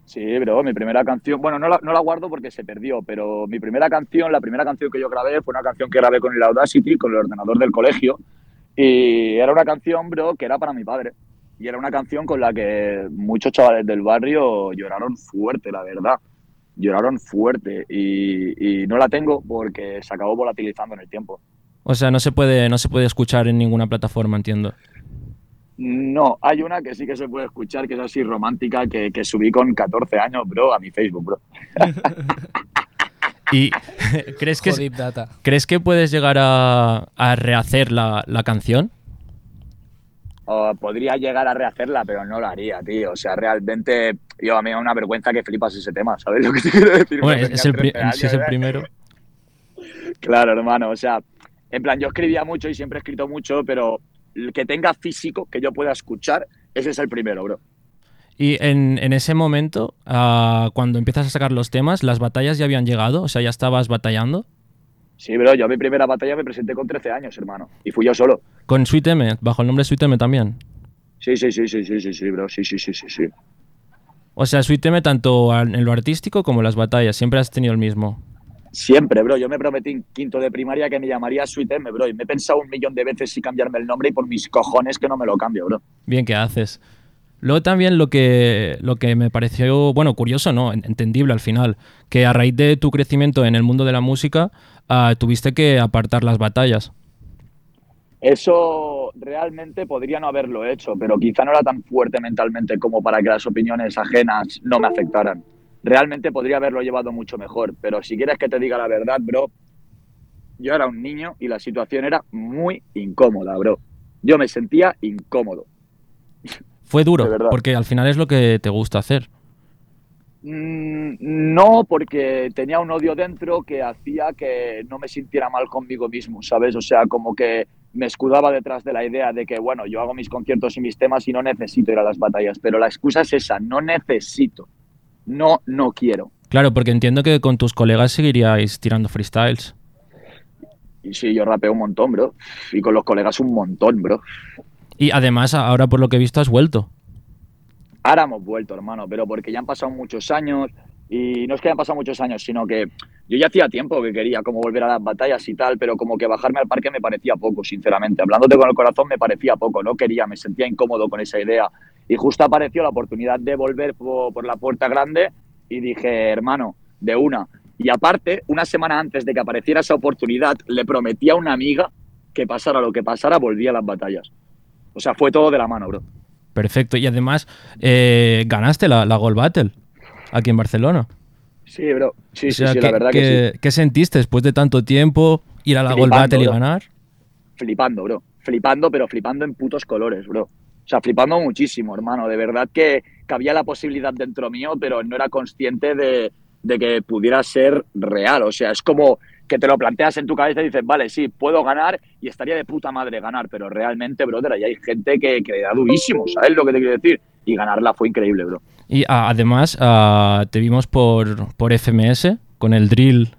Sí, bro, mi primera canción, bueno, no la, no la guardo porque se perdió, pero mi primera canción, la primera canción que yo grabé fue una canción que grabé con el Audacity, con el ordenador del colegio, y era una canción, bro, que era para mi padre. Y era una canción con la que muchos chavales del barrio lloraron fuerte, la verdad. Lloraron fuerte y, y no la tengo porque se acabó volatilizando en el tiempo. O sea, no se puede, no se puede escuchar en ninguna plataforma, entiendo. No, hay una que sí que se puede escuchar, que es así romántica, que, que subí con 14 años, bro, a mi Facebook, bro. [LAUGHS] ¿Y [LAUGHS] crees que, data. ¿crees que puedes llegar a, a rehacer la, la canción? O podría llegar a rehacerla, pero no lo haría, tío. O sea, realmente, yo a mí me da una vergüenza que flipas ese tema, ¿sabes lo que te quiero decir? Bueno, es el, pri- 13 sí es el años, primero. Claro, hermano, o sea, en plan, yo escribía mucho y siempre he escrito mucho, pero que tenga físico, que yo pueda escuchar, ese es el primero, bro. Y en, en ese momento, ah, cuando empiezas a sacar los temas, ¿las batallas ya habían llegado? O sea, ¿ya estabas batallando? Sí, bro, yo a mi primera batalla me presenté con 13 años, hermano, y fui yo solo. Con Sweet M, bajo el nombre Sweet M también. Sí, sí, sí, sí, sí, sí, sí, bro, sí, sí, sí, sí, sí. O sea, Sweet M tanto en lo artístico como en las batallas, siempre has tenido el mismo. Siempre, bro. Yo me prometí en quinto de primaria que me llamaría Sweet M, bro. Y me he pensado un millón de veces si cambiarme el nombre y por mis cojones que no me lo cambio, bro. Bien que haces. Luego también lo que, lo que me pareció, bueno, curioso, ¿no? En- Entendible al final, que a raíz de tu crecimiento en el mundo de la música, ah, tuviste que apartar las batallas. Eso realmente podría no haberlo hecho, pero quizá no era tan fuerte mentalmente como para que las opiniones ajenas no me afectaran. Realmente podría haberlo llevado mucho mejor, pero si quieres que te diga la verdad, bro, yo era un niño y la situación era muy incómoda, bro. Yo me sentía incómodo. Fue duro, [LAUGHS] porque al final es lo que te gusta hacer. Mm, No, porque tenía un odio dentro que hacía que no me sintiera mal conmigo mismo, ¿sabes? O sea, como que me escudaba detrás de la idea de que, bueno, yo hago mis conciertos y mis temas y no necesito ir a las batallas, pero la excusa es esa, no necesito, no, no quiero. Claro, porque entiendo que con tus colegas seguiríais tirando freestyles. Y sí, yo rapeo un montón, bro, y con los colegas un montón, bro. Y además, ahora por lo que he visto, has vuelto. Ahora hemos vuelto, hermano, pero porque ya han pasado muchos años y no es que hayan pasado muchos años, sino que yo ya hacía tiempo que quería como volver a las batallas y tal, pero como que bajarme al parque me parecía poco, sinceramente. Hablándote con el corazón me parecía poco, no quería, me sentía incómodo con esa idea. Y justo apareció la oportunidad de volver po- por, la puerta grande y dije, hermano, de una. Y aparte, una semana antes de que apareciera esa oportunidad, le prometí a una amiga que pasara lo que pasara, volvía a las batallas. O sea, fue todo de la mano, bro. Perfecto. Y además, eh, ganaste la, la Gold Battle aquí en Barcelona. Sí, bro. Sí, O sí, sea, sí, ¿qué, la verdad que sí. qué- sentiste después de tanto tiempo ir a la Gold Battle y ganar? flipando, bro. Flipando, pero flipando en putos colores, bro. O sea, flipando muchísimo, hermano. De verdad que, que había la posibilidad dentro mío, pero no era consciente de, de que pudiera ser real. O sea, es como que te lo planteas en tu cabeza y dices, vale, sí, puedo ganar y estaría de puta madre ganar, pero realmente, brother, ahí hay gente que, que da durísimo, ¿sabes lo que te quiero decir? Y ganarla fue increíble, bro. Y ah, además, ah, te vimos por, por FMS con el drill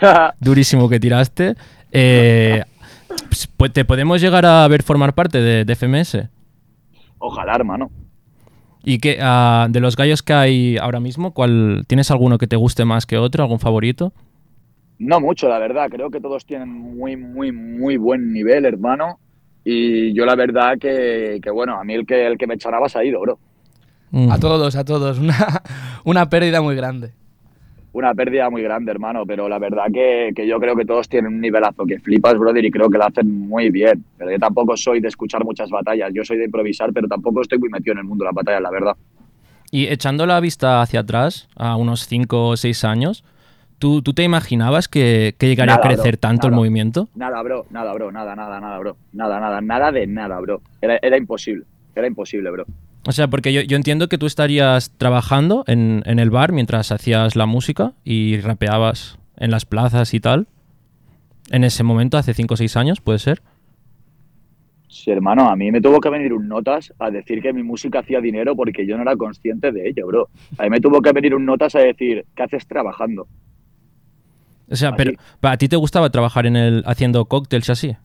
[LAUGHS] durísimo que tiraste. Eh, [LAUGHS] pues, ¿Te podemos llegar a ver formar parte de, de FMS? Ojalá, hermano. ¿Y qué, ah, de los gallos que hay ahora mismo, ¿cuál, ¿tienes alguno que te guste más que otro? ¿Algún favorito? No mucho, la verdad. Creo que todos tienen muy, muy, muy buen nivel, hermano. Y yo la verdad que, que, bueno, a mí el que, el que me echaraba se ha ido, bro. Mm. A todos, a todos. [LAUGHS] Una, una pérdida muy grande. Una pérdida muy grande, hermano, pero la verdad que, que yo creo que todos tienen un nivelazo que flipas, brother, y creo que lo hacen muy bien. Pero yo tampoco soy de escuchar muchas batallas, yo soy de improvisar, pero tampoco estoy muy metido en el mundo de las batallas, la verdad. Y echando la vista hacia atrás, a unos 5 o 6 años, ¿tú, tú te imaginabas que, que llegaría Nada, a crecer bro, tanto el movimiento? Nada, bro, nada, bro, nada, nada, nada, bro. Nada, nada, nada de nada, bro. Era, era imposible, era imposible, bro. O sea, porque yo, yo entiendo que tú estarías trabajando en, en el bar mientras hacías la música y rapeabas en las plazas y tal. En ese momento, hace 5 o 6 años, puede ser. Sí, hermano, a mí me tuvo que venir un notas a decir que mi música hacía dinero porque yo no era consciente de ello, bro. A mí me tuvo que venir un notas a decir, ¿qué haces trabajando? O sea, Así. pero ¿a ti te gustaba trabajar en el haciendo cócteles y así?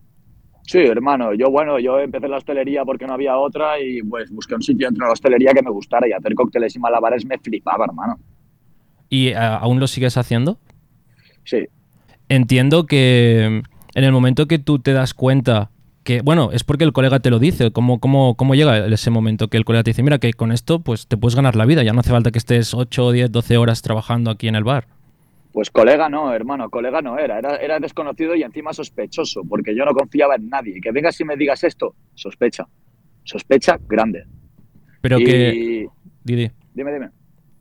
Sí, hermano, yo bueno, yo empecé en la hostelería porque no había otra y pues busqué un sitio dentro de la hostelería que me gustara y hacer cócteles y malabares me flipaba, hermano. ¿Y eh, aún lo sigues haciendo? Sí, Entiendo que en el momento que tú te das cuenta que, bueno, es porque el colega te lo dice, ¿cómo, cómo, cómo llega ese momento que el colega te dice, mira, que con esto pues te puedes ganar la vida, ya no hace falta que estés 8, 10, 12 horas trabajando aquí en el bar? Pues colega no, hermano, colega no era, era, era desconocido y encima sospechoso porque yo no confiaba en nadie. Y que vengas y me digas esto, sospecha, sospecha grande. Pero y... que... Didi. Dime, dime,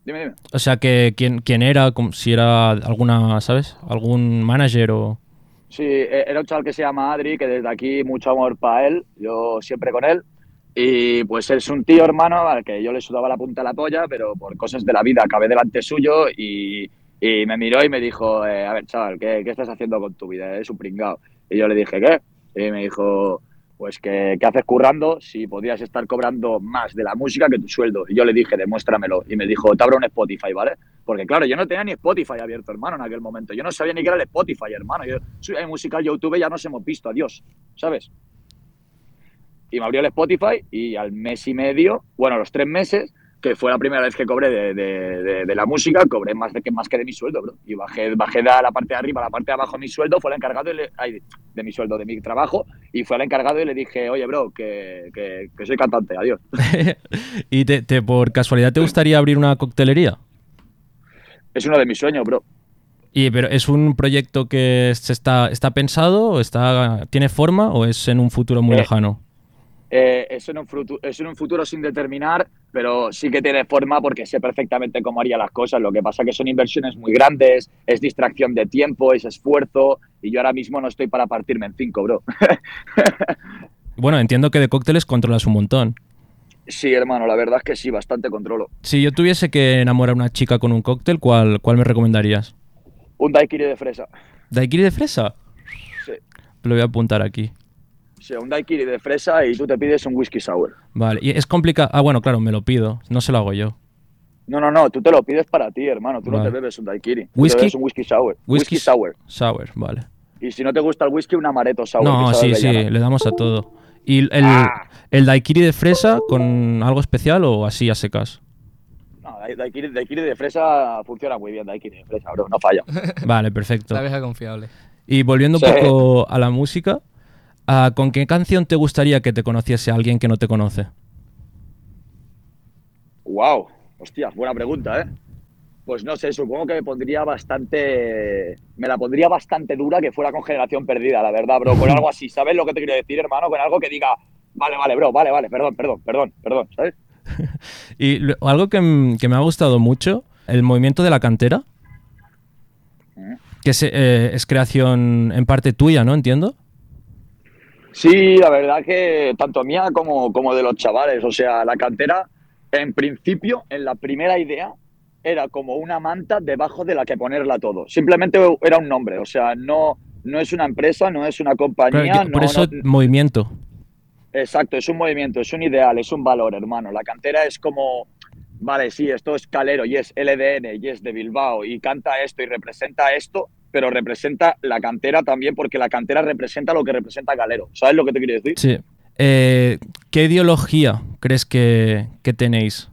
dime, dime. O sea, que quién, quién era, si era alguna, ¿sabes? Algún manager o... Sí, e- era un chaval que se llama Adri, que desde aquí mucho amor para él, yo siempre con él. Y pues es un tío, hermano, al que yo le sudaba la punta de la polla, pero por cosas de la vida acabé delante suyo y, y me miró y me dijo, eh, a ver, chaval, ¿qué, ¿qué estás haciendo con tu vida? Es un pringao. Y yo le dije, ¿qué? Y me dijo, pues que ¿qué haces currando si podrías estar cobrando más de la música que tu sueldo? Y yo le dije, demuéstramelo. Y me dijo, te abro un Spotify, ¿vale? Porque claro, yo no tenía ni Spotify abierto, hermano, en aquel momento. Yo no sabía ni qué era el Spotify, hermano. Yo soy de música YouTube, ya nos hemos visto, adiós, ¿sabes? Y me abrió el Spotify y al mes y medio, bueno, a los tres meses, que fue la primera vez que cobré de, de- de- de la música, cobré más, de, que, más que de mi sueldo, bro. Y bajé, bajé de la parte de arriba a la parte de abajo de mi sueldo, fue el encargado y le- ay, de mi sueldo, de mi trabajo, y fue el encargado y le dije, oye, bro, que, que- que soy cantante, adiós. [LAUGHS] ¿Y te, te- por casualidad te gustaría abrir una coctelería? Es uno de mis sueños, bro. Y, pero ¿Es un proyecto que se está, está pensado, está, tiene forma o es en un futuro muy Eh, lejano? Eh, es, en un futuro, es en un futuro sin determinar, pero sí que tiene forma porque sé perfectamente cómo haría las cosas. Lo que pasa que son inversiones muy grandes, es distracción de tiempo, es esfuerzo, y yo ahora mismo no estoy para partirme en cinco, bro. [LAUGHS] Bueno, entiendo que de cócteles controlas un montón. Sí, hermano, la verdad es que sí, bastante controlo. Si yo tuviese que enamorar a una chica con un cóctel, ¿cuál, cuál me recomendarías? Un daiquiri de fresa. ¿Daiquiri de fresa? Sí. Lo voy a apuntar aquí. Sí, un daiquiri de fresa y tú te pides un whisky sour. Vale, y es complicado. Ah, bueno, claro, me lo pido. No se lo hago yo. No, no, no, tú te lo pides para ti, hermano. Tú no te bebes un daiquiri. Tú ¿Whisky? te bebes un whisky sour. Whisky, sour. Sour, vale. Y si no te gusta el whisky, un amaretto sour. No, sí, sí, le damos a todo. ¿Y el, Ah. el daiquiri de fresa con algo especial o así a secas? No, dai- daiquiri, daiquiri de fresa funciona muy bien, daiquiri de fresa, bro, no falla. Vale, perfecto. La vieja confiable. Y volviendo un Sí. poco a la música, ah, ¿con qué canción te gustaría que te conociese alguien que no te conoce? Wow, hostia, buena pregunta, ¿eh? Pues no sé, supongo que me pondría bastante. Me la pondría bastante dura que fuera con generación perdida, la verdad, bro. Con algo así, ¿sabes lo que te quiero decir, hermano? Con algo que diga, vale, vale, bro, vale, vale, perdón, perdón, perdón, perdón, ¿sabes? [LAUGHS] Y lo- algo que, que me ha gustado mucho, el movimiento de la cantera, que es, eh, es creación en parte tuya, ¿no? Entiendo. Sí, la verdad que tanto mía como, como de los chavales. O sea, la cantera, en principio, en la primera idea, era como una manta debajo de la que ponerla todo. Simplemente era un nombre. O sea, no, no es una empresa, no es una compañía. Yo- por no- eso no- movimiento. Exacto, es un movimiento, es un ideal, es un valor, hermano. La cantera es como, vale, sí, esto es Calero y es LDN y es de Bilbao y canta esto y representa esto, pero representa la cantera también porque la cantera representa lo que representa Calero. ¿Sabes lo que te quiero decir? Sí. Eh, ¿Qué ideología crees que, que tenéis?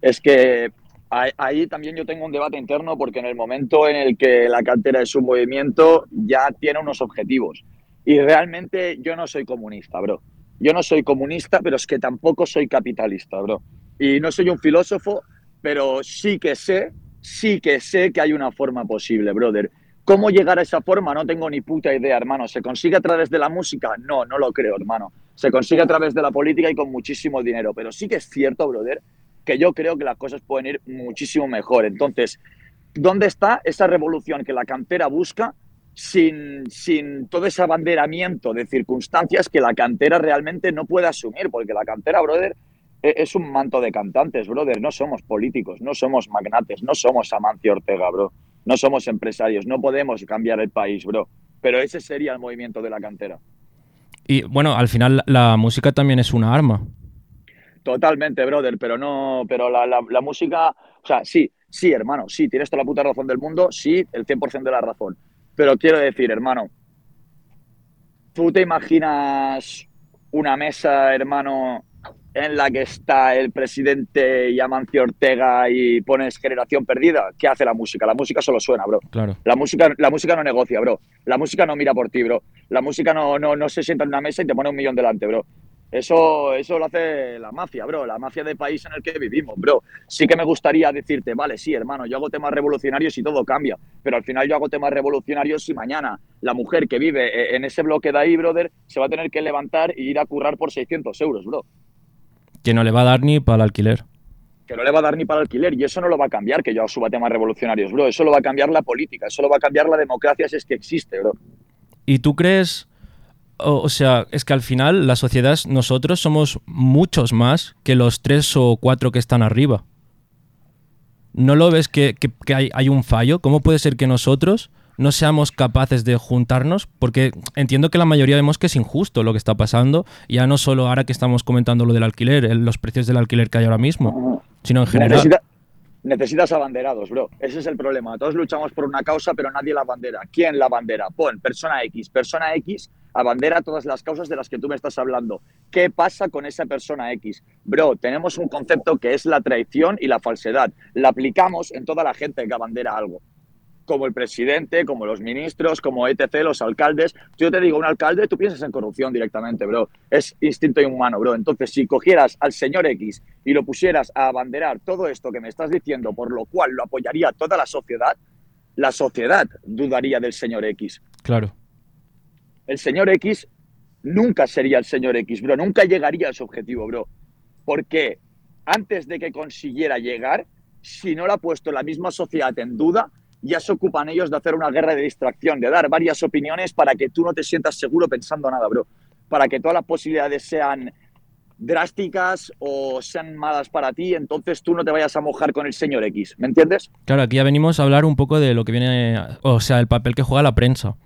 Es que ahí también yo tengo un debate interno porque en el momento en el que la cantera es un movimiento ya tiene unos objetivos. Y realmente yo no soy comunista, bro. Yo no soy comunista, pero es que tampoco soy capitalista, bro. Y no soy un filósofo, pero sí que sé, sí que sé que hay una forma posible, brother. ¿Cómo llegar a esa forma? No tengo ni puta idea, hermano. ¿Se consigue a través de la música? No, no lo creo, hermano. Se consigue a través de la política y con muchísimo dinero. Pero sí que es cierto, brother, que yo creo que las cosas pueden ir muchísimo mejor. Entonces, ¿dónde está esa revolución que la cantera busca sin, sin todo ese abanderamiento de circunstancias que la cantera realmente no puede asumir? Porque la cantera, brother, es un manto de cantantes, brother. No somos políticos, no somos magnates, no somos Amancio Ortega, bro. No somos empresarios, no podemos cambiar el país, bro. Pero ese sería el movimiento de la cantera. Y bueno, al final la- música también es una arma. Totalmente, brother, pero no, pero la, la- la música, o sea, sí, sí, hermano, sí, tienes toda la puta razón del mundo, sí, el 100% de la razón. Pero quiero decir, hermano, ¿tú te imaginas una mesa, hermano, en la que está el presidente y Amancio Ortega y pones generación perdida? ¿Qué hace la música? La música solo suena, bro. Claro. La música, la música no negocia, bro. La música no mira por ti, bro. La música no, no, no se sienta en una mesa y te pone un millón delante, bro. Eso, eso lo hace la mafia, bro, la mafia del país en el que vivimos, bro. Sí que me gustaría decirte, vale, sí, hermano, yo hago temas revolucionarios y todo cambia, pero al final yo hago temas revolucionarios y mañana la mujer que vive eh, en ese bloque de ahí, brother, se va a tener que levantar e ir a currar por 600 euros, bro. Que no le va a dar ni para el alquiler. Que no le va a dar ni para el alquiler y eso no lo va a cambiar que yo suba temas revolucionarios, bro. Eso lo va a cambiar la política, eso lo va a cambiar la democracia si es que existe, bro. ¿Y tú crees, o, sea, es que al final la sociedad, nosotros somos muchos más que los tres o cuatro que están arriba? ¿No lo ves que, que- que hay, hay un fallo? ¿Cómo puede ser que nosotros no seamos capaces de juntarnos? Porque entiendo que la mayoría vemos que es injusto lo que está pasando, ya no solo ahora que estamos comentando lo del alquiler, los precios del alquiler que hay ahora mismo, sino en general. Necesita- necesitas abanderados, bro. Ese es el problema. Todos luchamos por una causa, pero nadie la bandera. ¿Quién la bandera? Pon persona X. Persona X abandera todas las causas de las que tú me estás hablando. ¿Qué pasa con esa persona X? Bro, tenemos un concepto que es la traición y la falsedad. La aplicamos en toda la gente que abandera algo. Como el presidente, como los ministros, como etc., los alcaldes. Yo te digo, un alcalde, tú piensas en corrupción directamente, bro. Es instinto inhumano, bro. Entonces, si cogieras al señor X y lo pusieras a abanderar todo esto que me estás diciendo, por lo cual lo apoyaría toda la sociedad, la sociedad dudaría del señor X. Claro. El señor X nunca sería el señor X, bro. Nunca llegaría a su objetivo, bro. Porque antes de que consiguiera llegar, si no lo ha puesto la misma sociedad en duda, ya se ocupan ellos de hacer una guerra de distracción, de dar varias opiniones para que tú no te sientas seguro pensando nada, bro. Para que todas las posibilidades sean drásticas o sean malas para ti, entonces tú no te vayas a mojar con el señor X, ¿me entiendes? Claro, aquí ya venimos a hablar un poco de lo que viene, o sea, el papel que juega la prensa.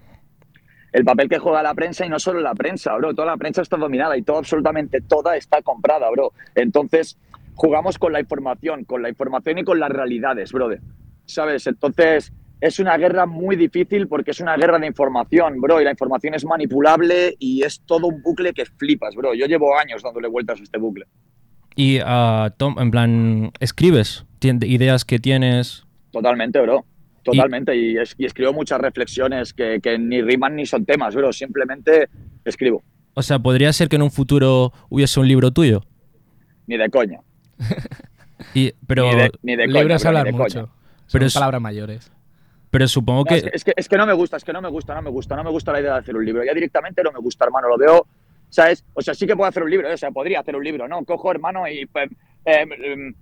el papel que juega la prensa y no solo la prensa, bro. Toda la prensa está dominada y todo, absolutamente toda está comprada, bro. Entonces, jugamos con la información, con la información y con las realidades, brother. ¿Sabes? Entonces, es una guerra muy difícil porque es una guerra de información, bro. Y la información es manipulable y es todo un bucle que flipas, bro. Yo llevo años dándole vueltas a este bucle. Y, ah, Tom, en plan, escribes ideas que tienes. Totalmente, bro. Totalmente. Y, es- y escribo muchas reflexiones que, que ni riman ni son temas, bro. Simplemente escribo. O sea, podría ser que en un futuro hubiese un libro tuyo. Ni de coña. [LAUGHS] Y, pero, Ni de, ni de coña, de mucho. coña. Son Pero es- palabras mayores. pero supongo No, que... es, que, es, que, es que no me gusta, es que no me gusta, no me gusta, no me gusta la idea de hacer un libro. Ya directamente no me gusta, hermano, lo veo, ¿sabes? O sea, sí que puedo hacer un libro, ¿eh? o sea, podría hacer un libro, ¿no? Cojo, hermano, y pues, em,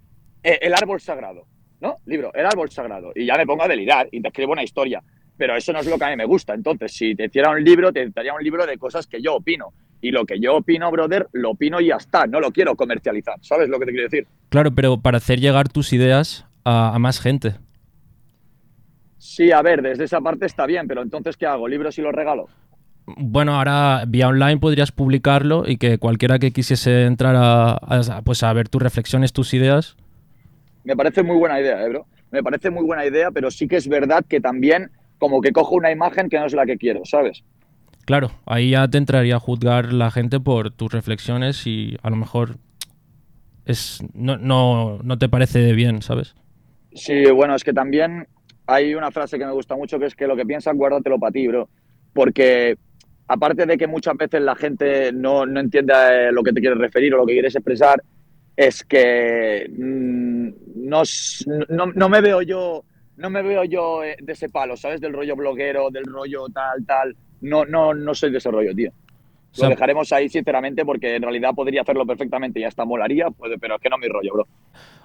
eh, el árbol sagrado, ¿no? Libro, el árbol sagrado. Y ya me pongo a delirar y te escribo una historia. Pero eso no es lo que a mí me gusta. Entonces, si te hiciera un libro, te daría un libro de cosas que yo opino. Y lo que yo opino, brother, lo opino y ya está. No lo quiero comercializar. ¿Sabes lo que te quiero decir? Claro, pero para hacer llegar tus ideas a, a más gente. Sí, a ver, desde esa parte está bien, pero entonces, ¿qué hago? ¿Libros y los regalo? Bueno, ahora vía online podrías publicarlo y que cualquiera que quisiese entrar a, a- pues a ver tus reflexiones, tus ideas. Me parece muy buena idea, ¿eh, bro? Me parece muy buena idea, pero sí que es verdad que también como que cojo una imagen que no es la que quiero, ¿sabes? Claro, ahí ya te entraría a juzgar la gente por tus reflexiones y a lo mejor es no, no, no te parece bien, ¿sabes? Sí, bueno, es que también hay una frase que me gusta mucho que es que lo que piensas guárdatelo para ti, bro. Porque aparte de que muchas veces la gente no, no entiende a lo que te quieres referir o lo que quieres expresar, es que mm, no, no, no me veo yo, no me veo yo eh, de ese palo, ¿sabes? Del rollo bloguero, del rollo tal, tal. No, no, no soy de ese rollo, tío. Lo dejaremos ahí, sinceramente, porque en realidad podría hacerlo perfectamente y hasta molaría, puede, pero es que no es mi rollo, bro.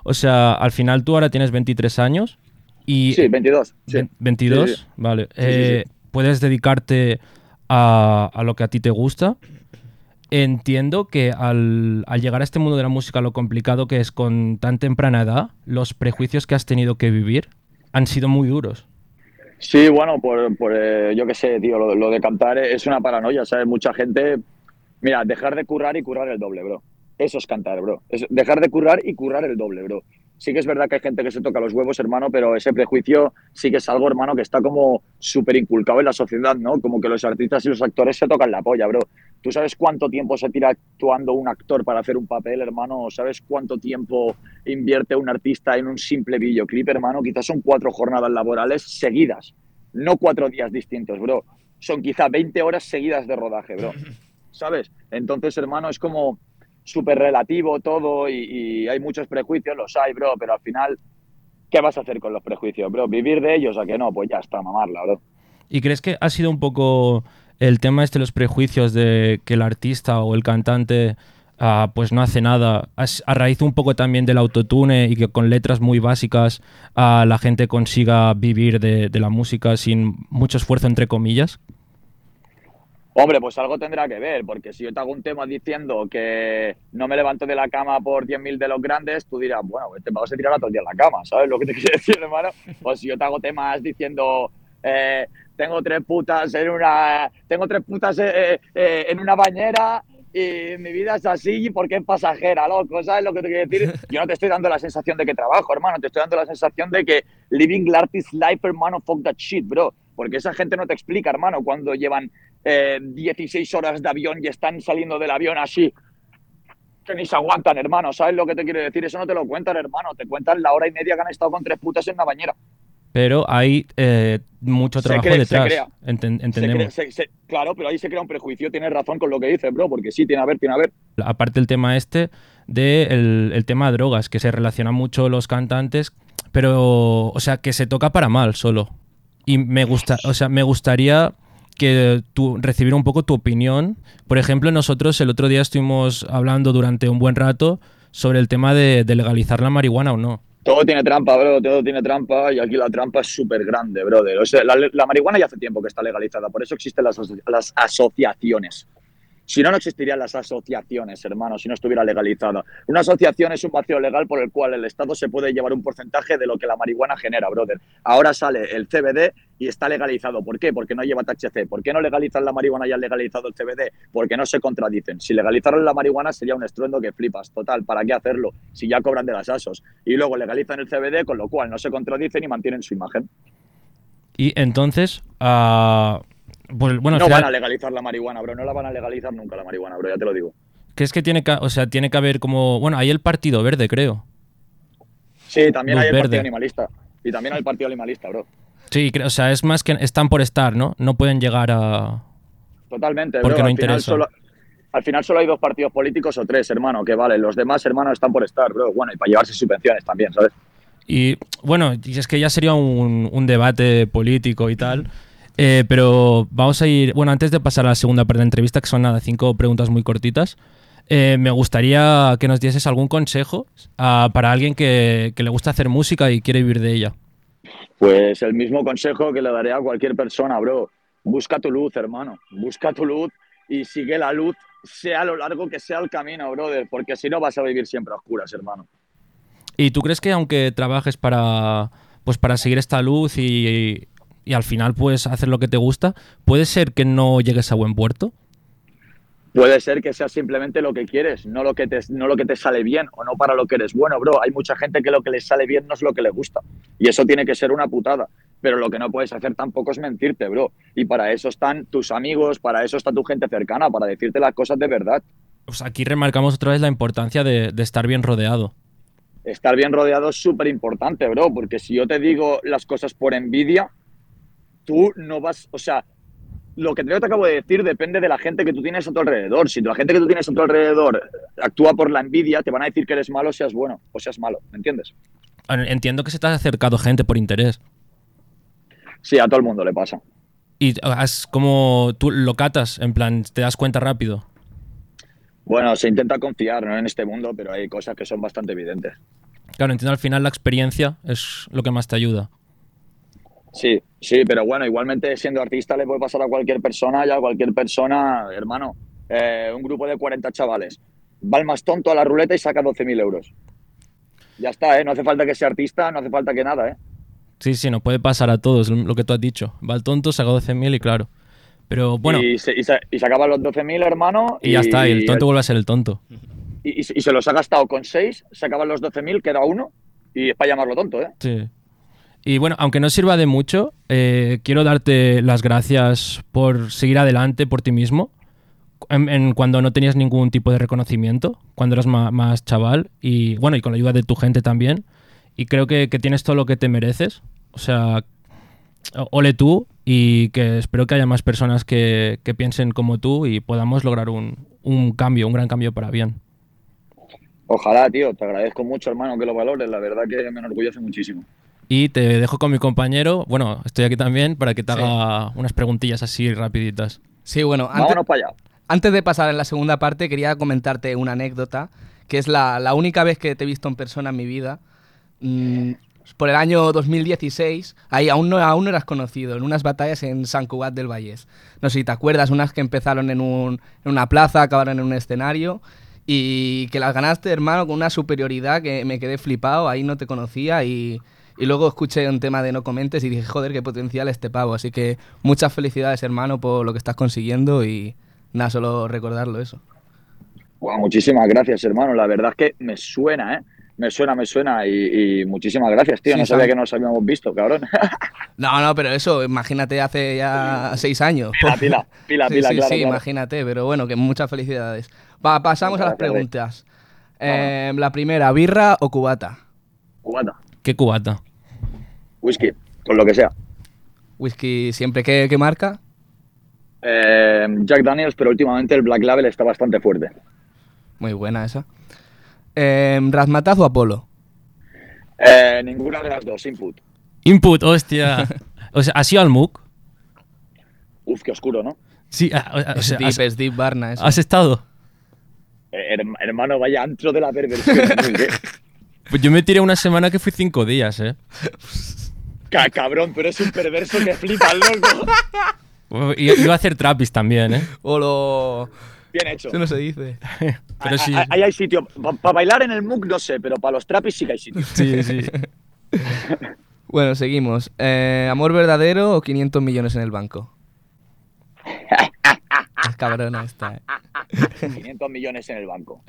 o sea, al final tú ahora tienes 23 años y... Sí, 22. Sí. Ve- 22, Sí, sí. vale. Eh, Puedes dedicarte a, a lo que a ti te gusta. Entiendo que al, al llegar a este mundo de la música, lo complicado que es con tan temprana edad, los prejuicios que has tenido que vivir han sido muy duros. Sí, bueno, por, por, eh, yo qué sé, tío, lo, lo de cantar es una paranoia, ¿sabes? Mucha gente. Mira, dejar de currar y currar el doble, bro. Eso es cantar, bro. Es dejar de currar y currar el doble, bro. Sí que es verdad que hay gente que se toca los huevos, hermano, pero ese prejuicio sí que es algo, hermano, que está como súper inculcado en la sociedad, ¿no? Como que los artistas y los actores se tocan la polla, bro. ¿Tú sabes cuánto tiempo se tira actuando un actor para hacer un papel, hermano? ¿Sabes cuánto tiempo invierte un artista en un simple videoclip, hermano? Quizás son cuatro jornadas laborales seguidas, no cuatro días distintos, bro. Son quizá 20 horas seguidas de rodaje, bro. [LAUGHS] ¿Sabes? Entonces, hermano, es como súper relativo todo y, hay muchos prejuicios, los hay, bro, pero al final, ¿qué vas a hacer con los prejuicios, bro? ¿Vivir de ellos a que no? Pues ya está, mamarla, bro. ¿Y crees que ha sido un poco el tema este los prejuicios de que el artista o el cantante ah, pues no hace nada, a raíz un poco también del autotune y que con letras muy básicas ah, la gente consiga vivir de, de la música sin mucho esfuerzo entre comillas? Hombre, pues algo tendrá que ver, porque si yo te hago un tema diciendo que no me levanto de la cama por 10.000 de los grandes, tú dirás, bueno, te vas a tirar todo el día en la cama, ¿sabes lo que te [LAUGHS] quiero decir, hermano? O si yo te hago temas diciendo, eh, tengo tres putas en una, tengo tres putas eh, eh, en una bañera y mi vida es así porque es pasajera, loco, ¿sabes lo que te quiero decir? [LAUGHS] Yo no te estoy dando la sensación de que trabajo, hermano, te estoy dando la sensación de que living the artist life, hermano, fuck that shit, bro. Porque esa gente no te explica, hermano, cuando llevan eh, 16 horas de avión y están saliendo del avión así, que ni se aguantan, hermano, ¿sabes lo que te quiero decir? Eso no te lo cuentan, hermano, te cuentan la hora y media que han estado con tres putas en una bañera. Pero hay eh, mucho Se trabajo cree- se detrás, crea. enten- Se entendemos. crea- se- se- claro, pero ahí se crea un prejuicio, tienes razón con lo que dices, bro, porque sí, tiene a ver, tiene a ver. aparte el tema este de el, el tema de drogas, que se relaciona mucho los cantantes, pero, o sea, que se toca para mal solo. Y me gusta, o sea, me gustaría que tú recibir un poco tu opinión. Por ejemplo, nosotros el otro día estuvimos hablando durante un buen rato sobre el tema de, legalizar la marihuana o no. Todo tiene trampa, bro, todo tiene trampa y aquí la trampa es súper grande, brother. O la, la marihuana ya hace tiempo que está legalizada, por eso existen las, las asociaciones. Si no, no existirían las asociaciones, hermano, si no estuviera legalizada. Una asociación es un vacío legal por el cual el Estado se puede llevar un porcentaje de lo que la marihuana genera, brother. Ahora sale el CBD y está legalizado. ¿Por qué? Porque no lleva THC. ¿Por qué no legalizan la marihuana y han legalizado el CBD? Porque no se contradicen. Si legalizaran la marihuana sería un estruendo que flipas. Total, ¿para qué hacerlo? Si ya cobran de las asos. Y luego legalizan el CBD, con lo cual no se contradicen y mantienen su imagen. Y entonces, ah, pues bueno, no final, van a legalizar la marihuana, bro. No la van a legalizar nunca la marihuana, bro. Ya te lo digo. ¿crees que tiene que, o sea, tiene que haber como, bueno, hay el Partido Verde, creo. Sí, también Luz hay el verde. partido animalista. Y también hay el partido animalista, bro. Sí, o sea, es más que están por estar, ¿no? No pueden llegar a... Totalmente, Porque bro. no al, final interesa. solo, al final solo hay dos partidos políticos o tres, hermano, que vale. Los demás, hermano, están por estar, bro. Bueno, y para llevarse subvenciones también, ¿sabes? Y bueno, y es que ya sería un, un debate político y tal. Eh, pero vamos a ir. Bueno, antes de pasar a la segunda parte de la entrevista, que son nada, cinco preguntas muy cortitas, eh, me gustaría que nos dieses algún consejo ah, para alguien que, que le gusta hacer música y quiere vivir de ella. Pues el mismo consejo que le daré a cualquier persona, bro. Busca tu luz, hermano. Busca tu luz y sigue la luz, sea lo largo que sea el camino, brother. Porque si no vas a vivir siempre a oscuras, hermano. ¿Y tú crees que aunque trabajes para, pues para seguir esta luz y, y al final pues hacer lo que te gusta, puede ser que no llegues a buen puerto? Puede ser que sea simplemente lo que quieres, no lo que, te, no lo que te sale bien o no para lo que eres bueno, bro. Hay mucha gente que lo que les sale bien no es lo que le gusta. Y eso tiene que ser una putada. Pero lo que no puedes hacer tampoco es mentirte, bro. Y para eso están tus amigos, para eso está tu gente cercana, para decirte las cosas de verdad. Pues aquí remarcamos otra vez la importancia de, de estar bien rodeado. Estar bien rodeado es súper importante, bro, porque si yo te digo las cosas por envidia, tú no vas, o sea, lo que te acabo de decir depende de la gente que tú tienes a tu alrededor. Si la gente que tú tienes a tu alrededor actúa por la envidia, te van a decir que eres malo, seas bueno o seas malo, ¿me entiendes? Entiendo que se te ha acercado gente por interés. Sí, a todo el mundo le pasa. Y has como tú lo catas, en plan, te das cuenta rápido. Bueno, se intenta confiar ¿no? en este mundo, pero hay cosas que son bastante evidentes. Claro, entiendo al final la experiencia es lo que más te ayuda. Sí, sí, pero bueno, igualmente siendo artista le puede pasar a cualquier persona y a cualquier persona, hermano, eh, un grupo de 40 chavales, va el más tonto a la ruleta y saca 12.000 euros. Ya está, ¿eh? No hace falta que sea artista, no hace falta que nada, ¿eh? Sí, sí, nos puede pasar a todos, lo que tú has dicho. Va el tonto, saca 12.000 y claro. Pero bueno. Y se, y se, y se acaban los 12.000, hermano. Y, ya está, y el tonto vuelve a ser el tonto. Y, y, se los ha gastado con 6, se acaban los 12.000, queda uno, y es para llamarlo tonto, ¿eh? Sí. Y bueno, aunque no sirva de mucho, eh, quiero darte las gracias por seguir adelante por ti mismo. Cuando no tenías ningún tipo de reconocimiento, cuando eras más, chaval, y bueno, y con la ayuda de tu gente también. Y creo que, que tienes todo lo que te mereces. O sea, ole tú y que espero que haya más personas que, que piensen como tú y podamos lograr un, un, cambio, un gran cambio para bien. Ojalá, tío, te agradezco mucho, hermano, que lo valores. La verdad que me enorgullece muchísimo. Y te dejo con mi compañero, bueno, estoy aquí también para que te haga unas preguntillas así rapiditas. Sí, bueno, antes, Vámonos para allá. antes de pasar en la segunda parte, quería comentarte una anécdota, que es la, la única vez que te he visto en persona en mi vida. Mm, por el año 2016, ahí aún no, aún no eras conocido, en unas batallas en San Cugat del Vallés. No sé si te acuerdas, unas que empezaron en, un, en una plaza, acabaron en un escenario y que las ganaste, hermano, con una superioridad que me quedé flipado, ahí no te conocía y, y luego escuché un tema de no comentes y dije, joder, qué potencial este pavo. Así que muchas felicidades, hermano, por lo que estás consiguiendo y nada, solo recordarlo eso. Wow, muchísimas gracias, hermano. La verdad es que me suena, ¿eh? Me suena, me suena y, y muchísimas gracias, tío. Sí, no sabía ¿sabes? que nos habíamos visto, cabrón. [LAUGHS] No, no, pero eso, imagínate hace ya seis años. Pila, pila, [LAUGHS] pila, sí, pila, sí, claro, sí, claro. imagínate, pero bueno, que muchas felicidades. Va, pasamos a las gracias, preguntas. Eh, la primera, ¿birra o cubata? Cubata, ¿Qué cubata? Whisky, con lo que sea. Whisky siempre, ¿qué, qué marca? Eh, Jack Daniels, pero últimamente el Black Label está bastante fuerte. Muy buena esa. Eh, ¿Razmataz o Apolo? Eh, ninguna de las dos, input. Input, hostia. [LAUGHS] o sea, ¿has ido al MOOC? Uf, qué oscuro, ¿no? Sí, ah, o- o Es sea, deep, has, es deep Barna eso. has estado? Eh, herm- hermano, vaya antro de la perversión. [LAUGHS] Pues yo me tiré una semana que fui cinco días, ¿eh? [LAUGHS] Ca- cabrón, pero es un perverso que flipa, loco. Y iba a hacer trapis también, ¿eh? O lo... Bien hecho. Eso no se dice. [LAUGHS] Pero sí. Ah, Ahí hay sitio. Para bailar en el MOOC no sé, pero para los trapis sí que hay sitio. Sí, sí. [LAUGHS] Bueno, seguimos. Eh, ¿Amor verdadero o 500 millones en el banco? [LAUGHS] Es cabrona esta, eh. 500 millones en el banco.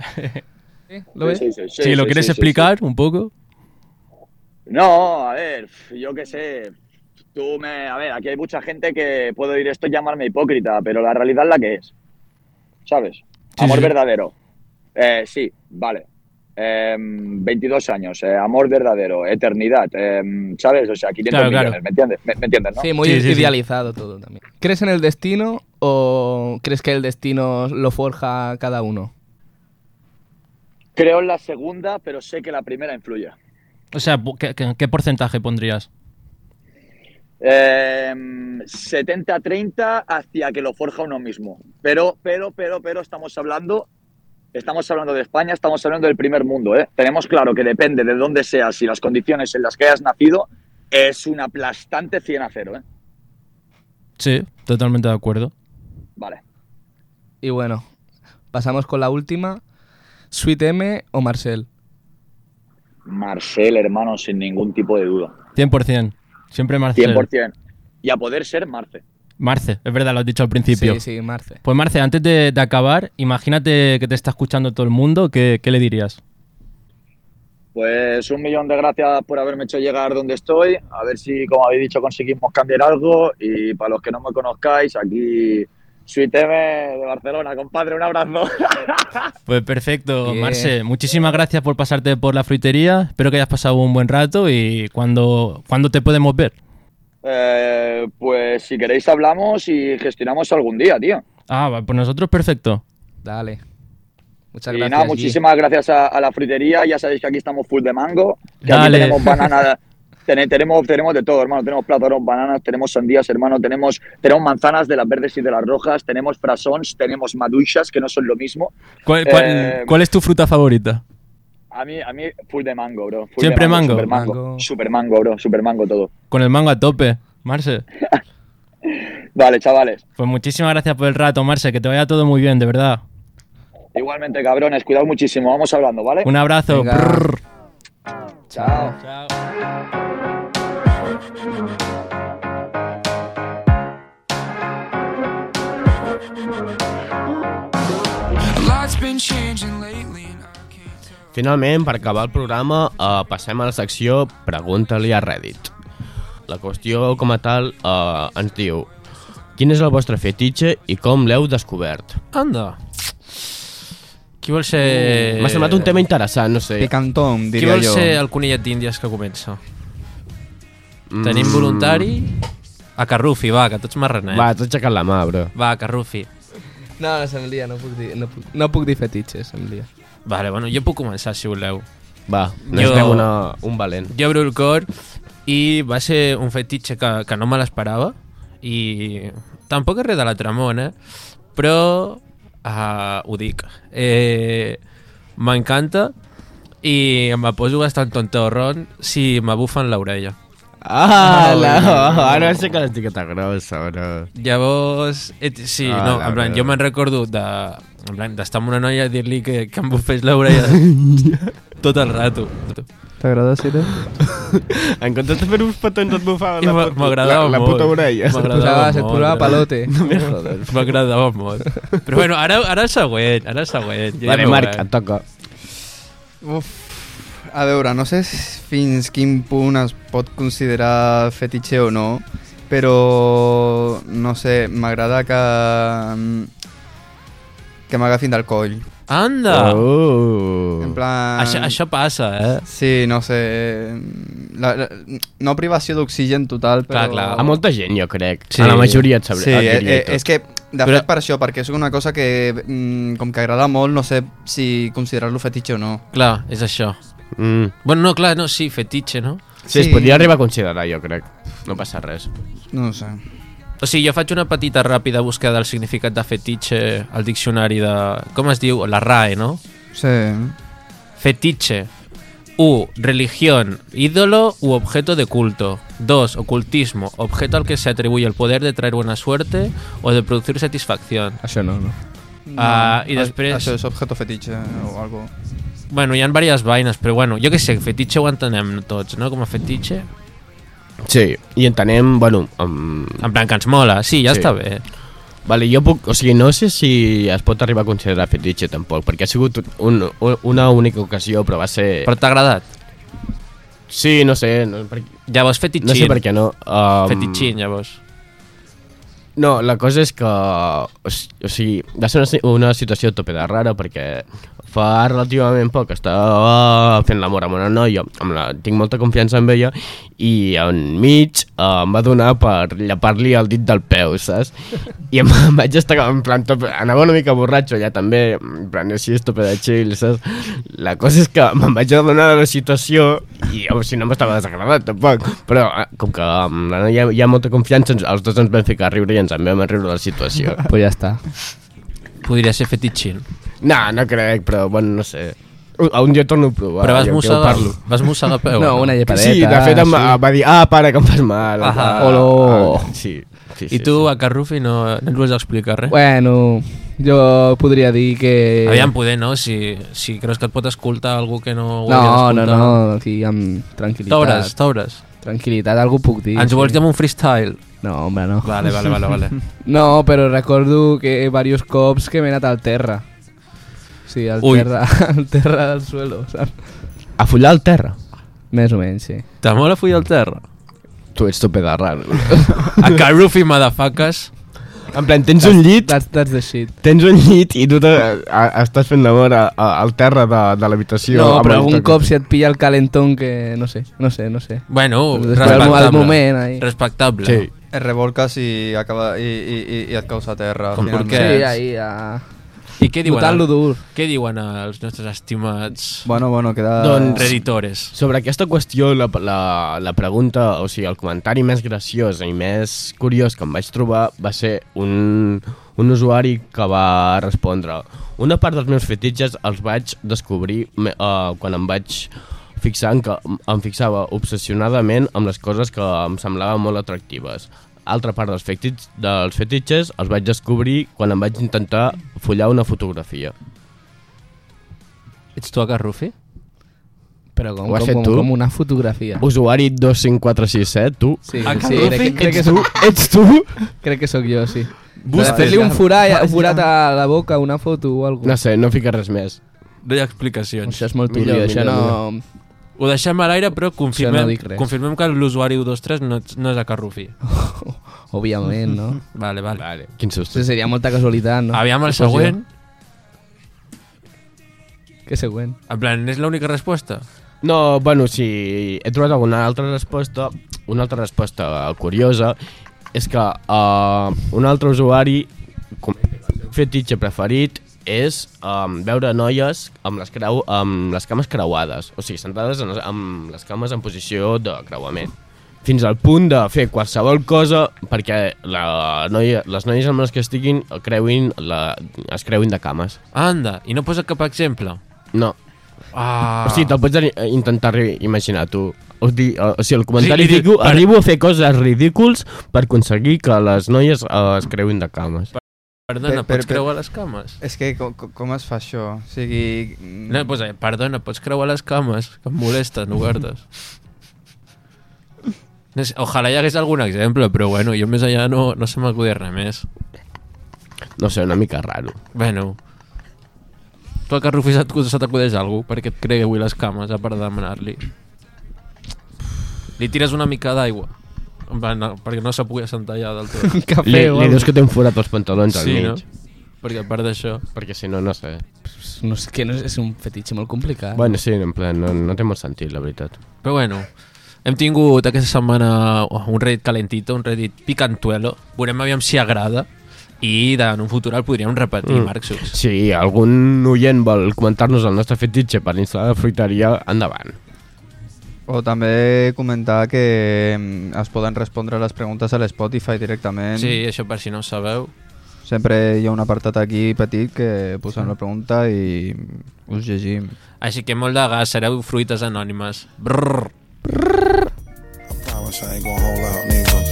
¿Lo ves? Sí, sí, sí, Si lo sí, quieres sí, sí, explicar un poco. No, a ver, yo qué sé. Tú me. A ver, aquí hay mucha gente que puedo oír esto y llamarme hipócrita, pero la realidad es la que es. ¿Sabes? Sí, amor sí. verdadero. Eh, sí, vale. Em, 22 años, eh, amor verdadero, eternidad, em, ¿sabes? O sea, 500 Claro, claro. millones, ¿me entiendes? ¿Me, me entiendes, no? Sí, muy Sí, sí, sí. idealizado todo también. ¿Crees en el destino o crees que el destino lo forja cada uno? Creo en la segunda, pero sé que la primera influye. O sea, ¿qué, qué- qué porcentaje pondrías? Em, 70-30 hacia que lo forja uno mismo. Pero, pero, pero, pero estamos hablando, estamos hablando de España, estamos hablando del primer mundo, ¿eh? Tenemos claro que depende de dónde seas y las condiciones en las que hayas nacido, es un aplastante 100 a 0, ¿eh? Sí, totalmente de acuerdo. Vale. Y bueno, pasamos con la última. ¿Sweet M o Marcel? Marcel, hermano, sin ningún tipo de duda. 100%. Siempre Marcel. 100%. Y a poder ser Marce. Marce, es verdad, lo has dicho al principio. Sí, sí, Marce. Pues Marce, antes de, de acabar, imagínate que te está escuchando todo el mundo, ¿qué, qué le dirías? Pues un millón de gracias por haberme hecho llegar donde estoy. A ver si, como habéis dicho, conseguimos cambiar algo. Y para los que no me conozcáis, aquí M de Barcelona, compadre, un abrazo. [LAUGHS] Pues perfecto, Bien. Marce. Muchísimas gracias por pasarte por la fruitería. Espero que hayas pasado un buen rato y cuando, cuando te podemos ver. eh, pues si queréis hablamos y gestionamos algún día, tío. Ah, pues nosotros perfecto. Dale. Muchas y gracias. nada, muchísimas gracias a, a la fritería. Ya sabéis que aquí estamos full de mango. Que Dale. aquí tenemos banana. [LAUGHS] ten- tenemos, tenemos de todo, hermano. Tenemos plátanos, bananas, tenemos sandías, hermano. Tenemos, tenemos manzanas de las verdes y de las rojas. Tenemos frasons, tenemos maduchas, que no son lo mismo. ¿Cuál, cuál- Eh, cuál es tu fruta favorita? A mí, a mí, full de mango, bro. Full Siempre de mango. Super mango. Mango. Super mango, bro. Super mango todo. Con el mango a tope, Marce. [LAUGHS] Vale, chavales. Pues muchísimas gracias por el rato, Marce. Que te vaya todo muy bien, de verdad. Igualmente, cabrones, cuidado muchísimo. Vamos hablando, ¿vale? Un abrazo. Prrr. Chao. Finalment, per acabar el programa, eh, passem a la secció Pregunta-li a Reddit. La qüestió, com a tal, eh, ens diu Quin és el vostre fetitxe i com l'heu descobert? Anda. Qui vol ser... M'ha semblat un tema interessant, no sé. Picantón, Qui diria vol jo. ser el conillet d'Índies que comença? Mm. Tenim voluntari? A Carrufi, va, que tots marranets. Va, t'has aixecat la mà, bro. Va, Carrufi. No, no, se'm lia, no puc dir, no puc, no puc dir fetitxes, se'm lia. Vale, bueno, jo puc començar, si voleu. Va, necessitem Jo- una, un valent. Jo obro el cor i va ser un fetitxe que, que no me l'esperava i tampoc és res de l'altre món, eh? Però uh, ho dic. Eh, M'encanta i em poso bastant tontorron si m'abufen l'orella. Ah, la, ara sí que l'etiqueta grossa, bro. Llavors, et, sí, Ah, no, la en plan, jo me'n recordo de, en plan, d'estar amb una noia i dir-li que, que em bufés l'orella [LAUGHS] tot el rato. T'agrada, Sire? [LAUGHS] En comptes de fer uns petons et bufaven I la, la, la molt. puta orella. M'agradava Posava, se't molt, posava palote. [LAUGHS] No. M'agradava molt. Però bueno, ara, ara el següent, ara el següent. Ja Vale, m'ho Marc, et toca. Uf, a veure, no sé fins quin punt es pot considerar fetitxe o no, però no sé, m'agrada que que m'agafin del coll. Anda! Oh. En plan... Això, això passa, eh? Sí, no sé... La, la, no privació d'oxigen total, però... Clar, clar. A molta gent, jo crec. Sí. A la majoria et sabré. Sí, et eh, eh, tot. és que, de Però- fet, per això, perquè és una cosa que, mm, com que agrada molt, no sé si considerar-lo fetitxe o no. Clar, és això. Mm. Bueno, no, clar, no, sí, fetitxe, no? Sí, es podria arribar a considerar, jo crec. No passa res. No ho sé. O sigui, jo faig una petita ràpida búsqueda del significat de fetitxe al diccionari de... Com es diu? La RAE, no? Sí. Fetiche. U. Religión, ídolo u objeto de culto. 2. Ocultismo, objeto al que se atribuye el poder de traer buena suerte o de producir satisfacción. Això no, no. Ah, i a- després- Això és objeto fetitxe o algo. Bueno, hi ha diverses vaines, però bueno, jo que sé, fetitxe ho entenem tots, no? Com a fetitxe. Sí, i entenem, bueno... Um, En plan que ens mola, sí, ja Sí. està bé. Vale, jo puc... O sigui, no sé si es pot arribar a considerar fetitxe tampoc, perquè ha sigut un, un, una única ocasió, però va ser... Però t'ha agradat? Sí, no sé, no, per, Llavors fetitxin. no sé per què no. Um, Fetitxin, llavors. No, la cosa és que... O, sigui, va ser una, una situació tope de rara perquè fa relativament poc estava fent l'amor amb una noia, amb la, tinc molta confiança en ella, i enmig eh, em va donar per llapar-li el dit del peu, saps? I em, [LAUGHS] em vaig estar en plan, tope, anava una mica borratxo ja també, en plan així, tope de chill, saps? La cosa és que me'n vaig adonar de la situació i o sigui, no m'estava desagradat tampoc, però eh, com que amb la noia hi ha molta confiança, els dos ens vam ficar a riure i ens en vam riure de la situació. Pues ja està. Podria ser fetitxin. No, no crec, però bueno, no sé. Un, un dia torno a provar. Però vas ja mossegar, parlo. vas mossegar peu. No, una llepadeta. Sí, de fet em sí. va dir, ah, para, que em fas mal. Ahà. Olo. Olo. Sí, sí, I sí, tu, sí. a Carrufi, no, no ens vols explicar res? Bueno, jo podria dir que... Aviam, poder, no? Si, si creus que et pot escoltar algú que no ho No, hauria no, d'escoltar. no, aquí amb tranquil·litat. T'obres, t'obres. Tranquil·litat, algú puc dir. Ens ho vols sí. dir amb un freestyle? No, home, no. Vale, vale, vale, vale. [LAUGHS] No, però recordo que varios cops que m'he anat al terra. Sí, al Ui. terra, [LAUGHS] al terra del suelo, saps? A follar al terra. Més o menys, sí. Te mola full al terra? Tu ets tope de raro. A Carrufi, motherfuckers. En plan, tens un llit, That's, that's the shit. tens un llit i tu te, a, estàs fent l'amor al terra de, de l'habitació. No, però algun cop si et pilla el calentón que... No sé, no sé, no sé. Bueno, Després, respectable. al moment, ahí. Respectable. Sí. Et revolques i, acaba, i, i, i, i et causa terra. Com finalment. perquè- Sí, ahí, a... I què diuen, Botant-lo dur. què diuen els nostres estimats Bueno, bueno, queda... Doncs- reditores? Sobre aquesta qüestió, la, la, la pregunta, o sigui, el comentari més graciós i més curiós que em vaig trobar va ser un, un usuari que va respondre una part dels meus fetitges els vaig descobrir uh, quan em vaig fixar en que em fixava obsessionadament amb les coses que em semblaven molt atractives. Altra part dels, fetitx, dels fetitges els vaig descobrir quan em vaig intentar follar una fotografia. Ets tu a Carrufi? Però com, com, com, tu? com una fotografia. Usuari 25467, tu? Sí, A sí, crec, que- crec, que Ets tu? Ets tu? crec que sóc jo, sí. Fer-li un forat, un forat a la boca, una foto o alguna No sé, no fica res més. No hi ha explicacions. Això és molt Millor, turbio, això millor, no... Ho deixem a l'aire, però confirmem, no confirmem que l'usuari 123 no, no és a Carrufi. [LAUGHS] Òbviament, no? [LAUGHS] Vale, vale. Vale. Quin susto. Això seria molta casualitat, no? Aviam el següent. Què següent? En plan, és l'única resposta? No, bueno, si he trobat alguna altra resposta, una altra resposta curiosa, és que uh, un altre usuari com fetitxe preferit és um, veure noies amb les, creu, amb les cames creuades, o sigui, sentades en, amb les cames en posició de creuament fins al punt de fer qualsevol cosa perquè la noia, les noies amb les que estiguin creuin la, es creuin de cames. Anda, i no posa cap exemple? No, Ah. O sigui, te'l pots intentar imaginar, tu. O, di, o, sigui, el comentari Sí, li dic- diu, arribo a fer coses ridículs per aconseguir que les noies eh, es creuin de cames. Perdona, Per- per- pots creuar les cames? És que com, com- es fa això? O sigui... No, posa, perdona, pots creuar les cames? Que em molesten, obertes. [LAUGHS] No sé, ojalà hi hagués algun exemple, però bueno, jo més allà no, no se m'acudeix res més. No sé, una mica raro. Bueno, tu a Carrufi se t'acu- se t'acudeix algú perquè et cregui les cames, a part de demanar-li. Li tires una mica d'aigua, no, perquè no se pugui assentar ja del tot. [LAUGHS] Un cafè Li, o li dius que té un forat als pantalons al Sí, mig. no? Perquè a part d'això... Perquè si no, no sé. No sé, que no és, és un fetitxe molt complicat. Bueno, sí, en plan, no, no té molt sentit, la veritat. Però bueno, hem tingut aquesta setmana un Reddit calentito, un Reddit picantuelo. Veurem aviam si agrada i de, en un futur el podríem repetir, mm. Marc Sux. Si algun oient vol comentar-nos el nostre fetitxe per instal·lar la fruiteria, endavant. O també comentar que mm, es poden respondre les preguntes a l'Spotify directament. Sí, això per si no ho sabeu. Sempre hi ha un apartat aquí petit que posem la pregunta i us llegim. Així que molt de gas, sereu fruites anònimes. Brrr. Promise I ain't gonna hold out, neither.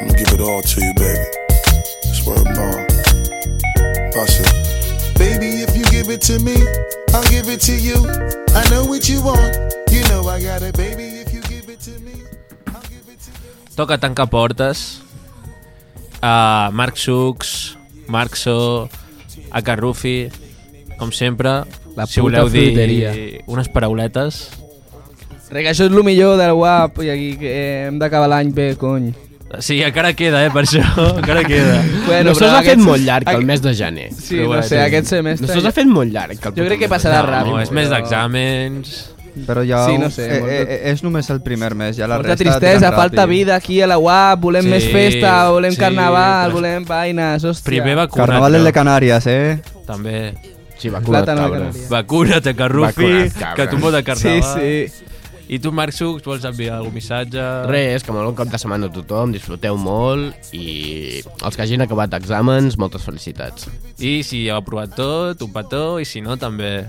I'm gonna give it all to you, baby. Swear upon. Bust it. Baby, if you give it to me, I'll give it to you. I know what you want. You know I got it, baby. If you give it to me, I'll give it to you. Toca tancar portes. A Marc Sux, Marxo, a Carrufi, com sempre. La si voleu dir fruiteria. unes parauletes. Res, que això és el millor del guap i aquí que hem d'acabar l'any bé, cony. Sí, encara queda, eh, per això. [LAUGHS] encara queda. Bueno, no se'ls però ha fet molt llarg el mes de gener. Sí, Però no bueno, sé, sí. aquest semestre... No se'ls ha fet molt llarg. El Jo crec que passarà gener. ràpid. No, és més d'exàmens. Però ja Sí, no sé, eh, molt de- eh, és només el primer mes, ja la Molta resta tristesa, tiren falta ràpid. vida aquí a la UAP, volem Sí, més festa, volem sí, carnaval, però- volem vaines, hòstia. Primer vacuna't. Carnaval no? de Canàries, eh? També. Sí, vacuna't, cabra. Vacuna't Carrufi, que tu de Sí, carnaval. sí. I tu, Marc Sux, vols enviar algun missatge? Res, que molt bon cap de setmana a tothom, disfruteu molt i els que hagin acabat exàmens, moltes felicitats. I si heu aprovat tot, un petó, i si no, també.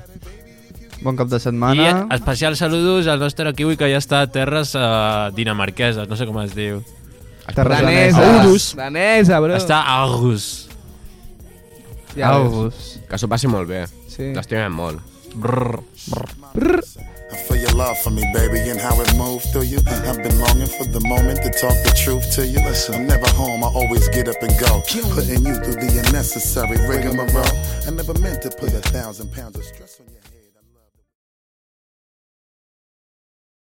Bon cap de I setmana. especial saludos al nostre kiwi que ja està a terres uh, dinamarqueses, no sé com es diu. Terres Danesa, daneses. danesa, bro. Està a Aarhus. Ja. Aus. Que s'ho passi molt bé. Sí. T'estimem molt. Brrr. I feel your love for me, baby, and how it moved through you. I've been longing for the moment to talk the truth to you. Listen. I'm never home, I always get up and go. Putting you through the unnecessary rigmarole. I never meant to put a thousand pounds of stress on head.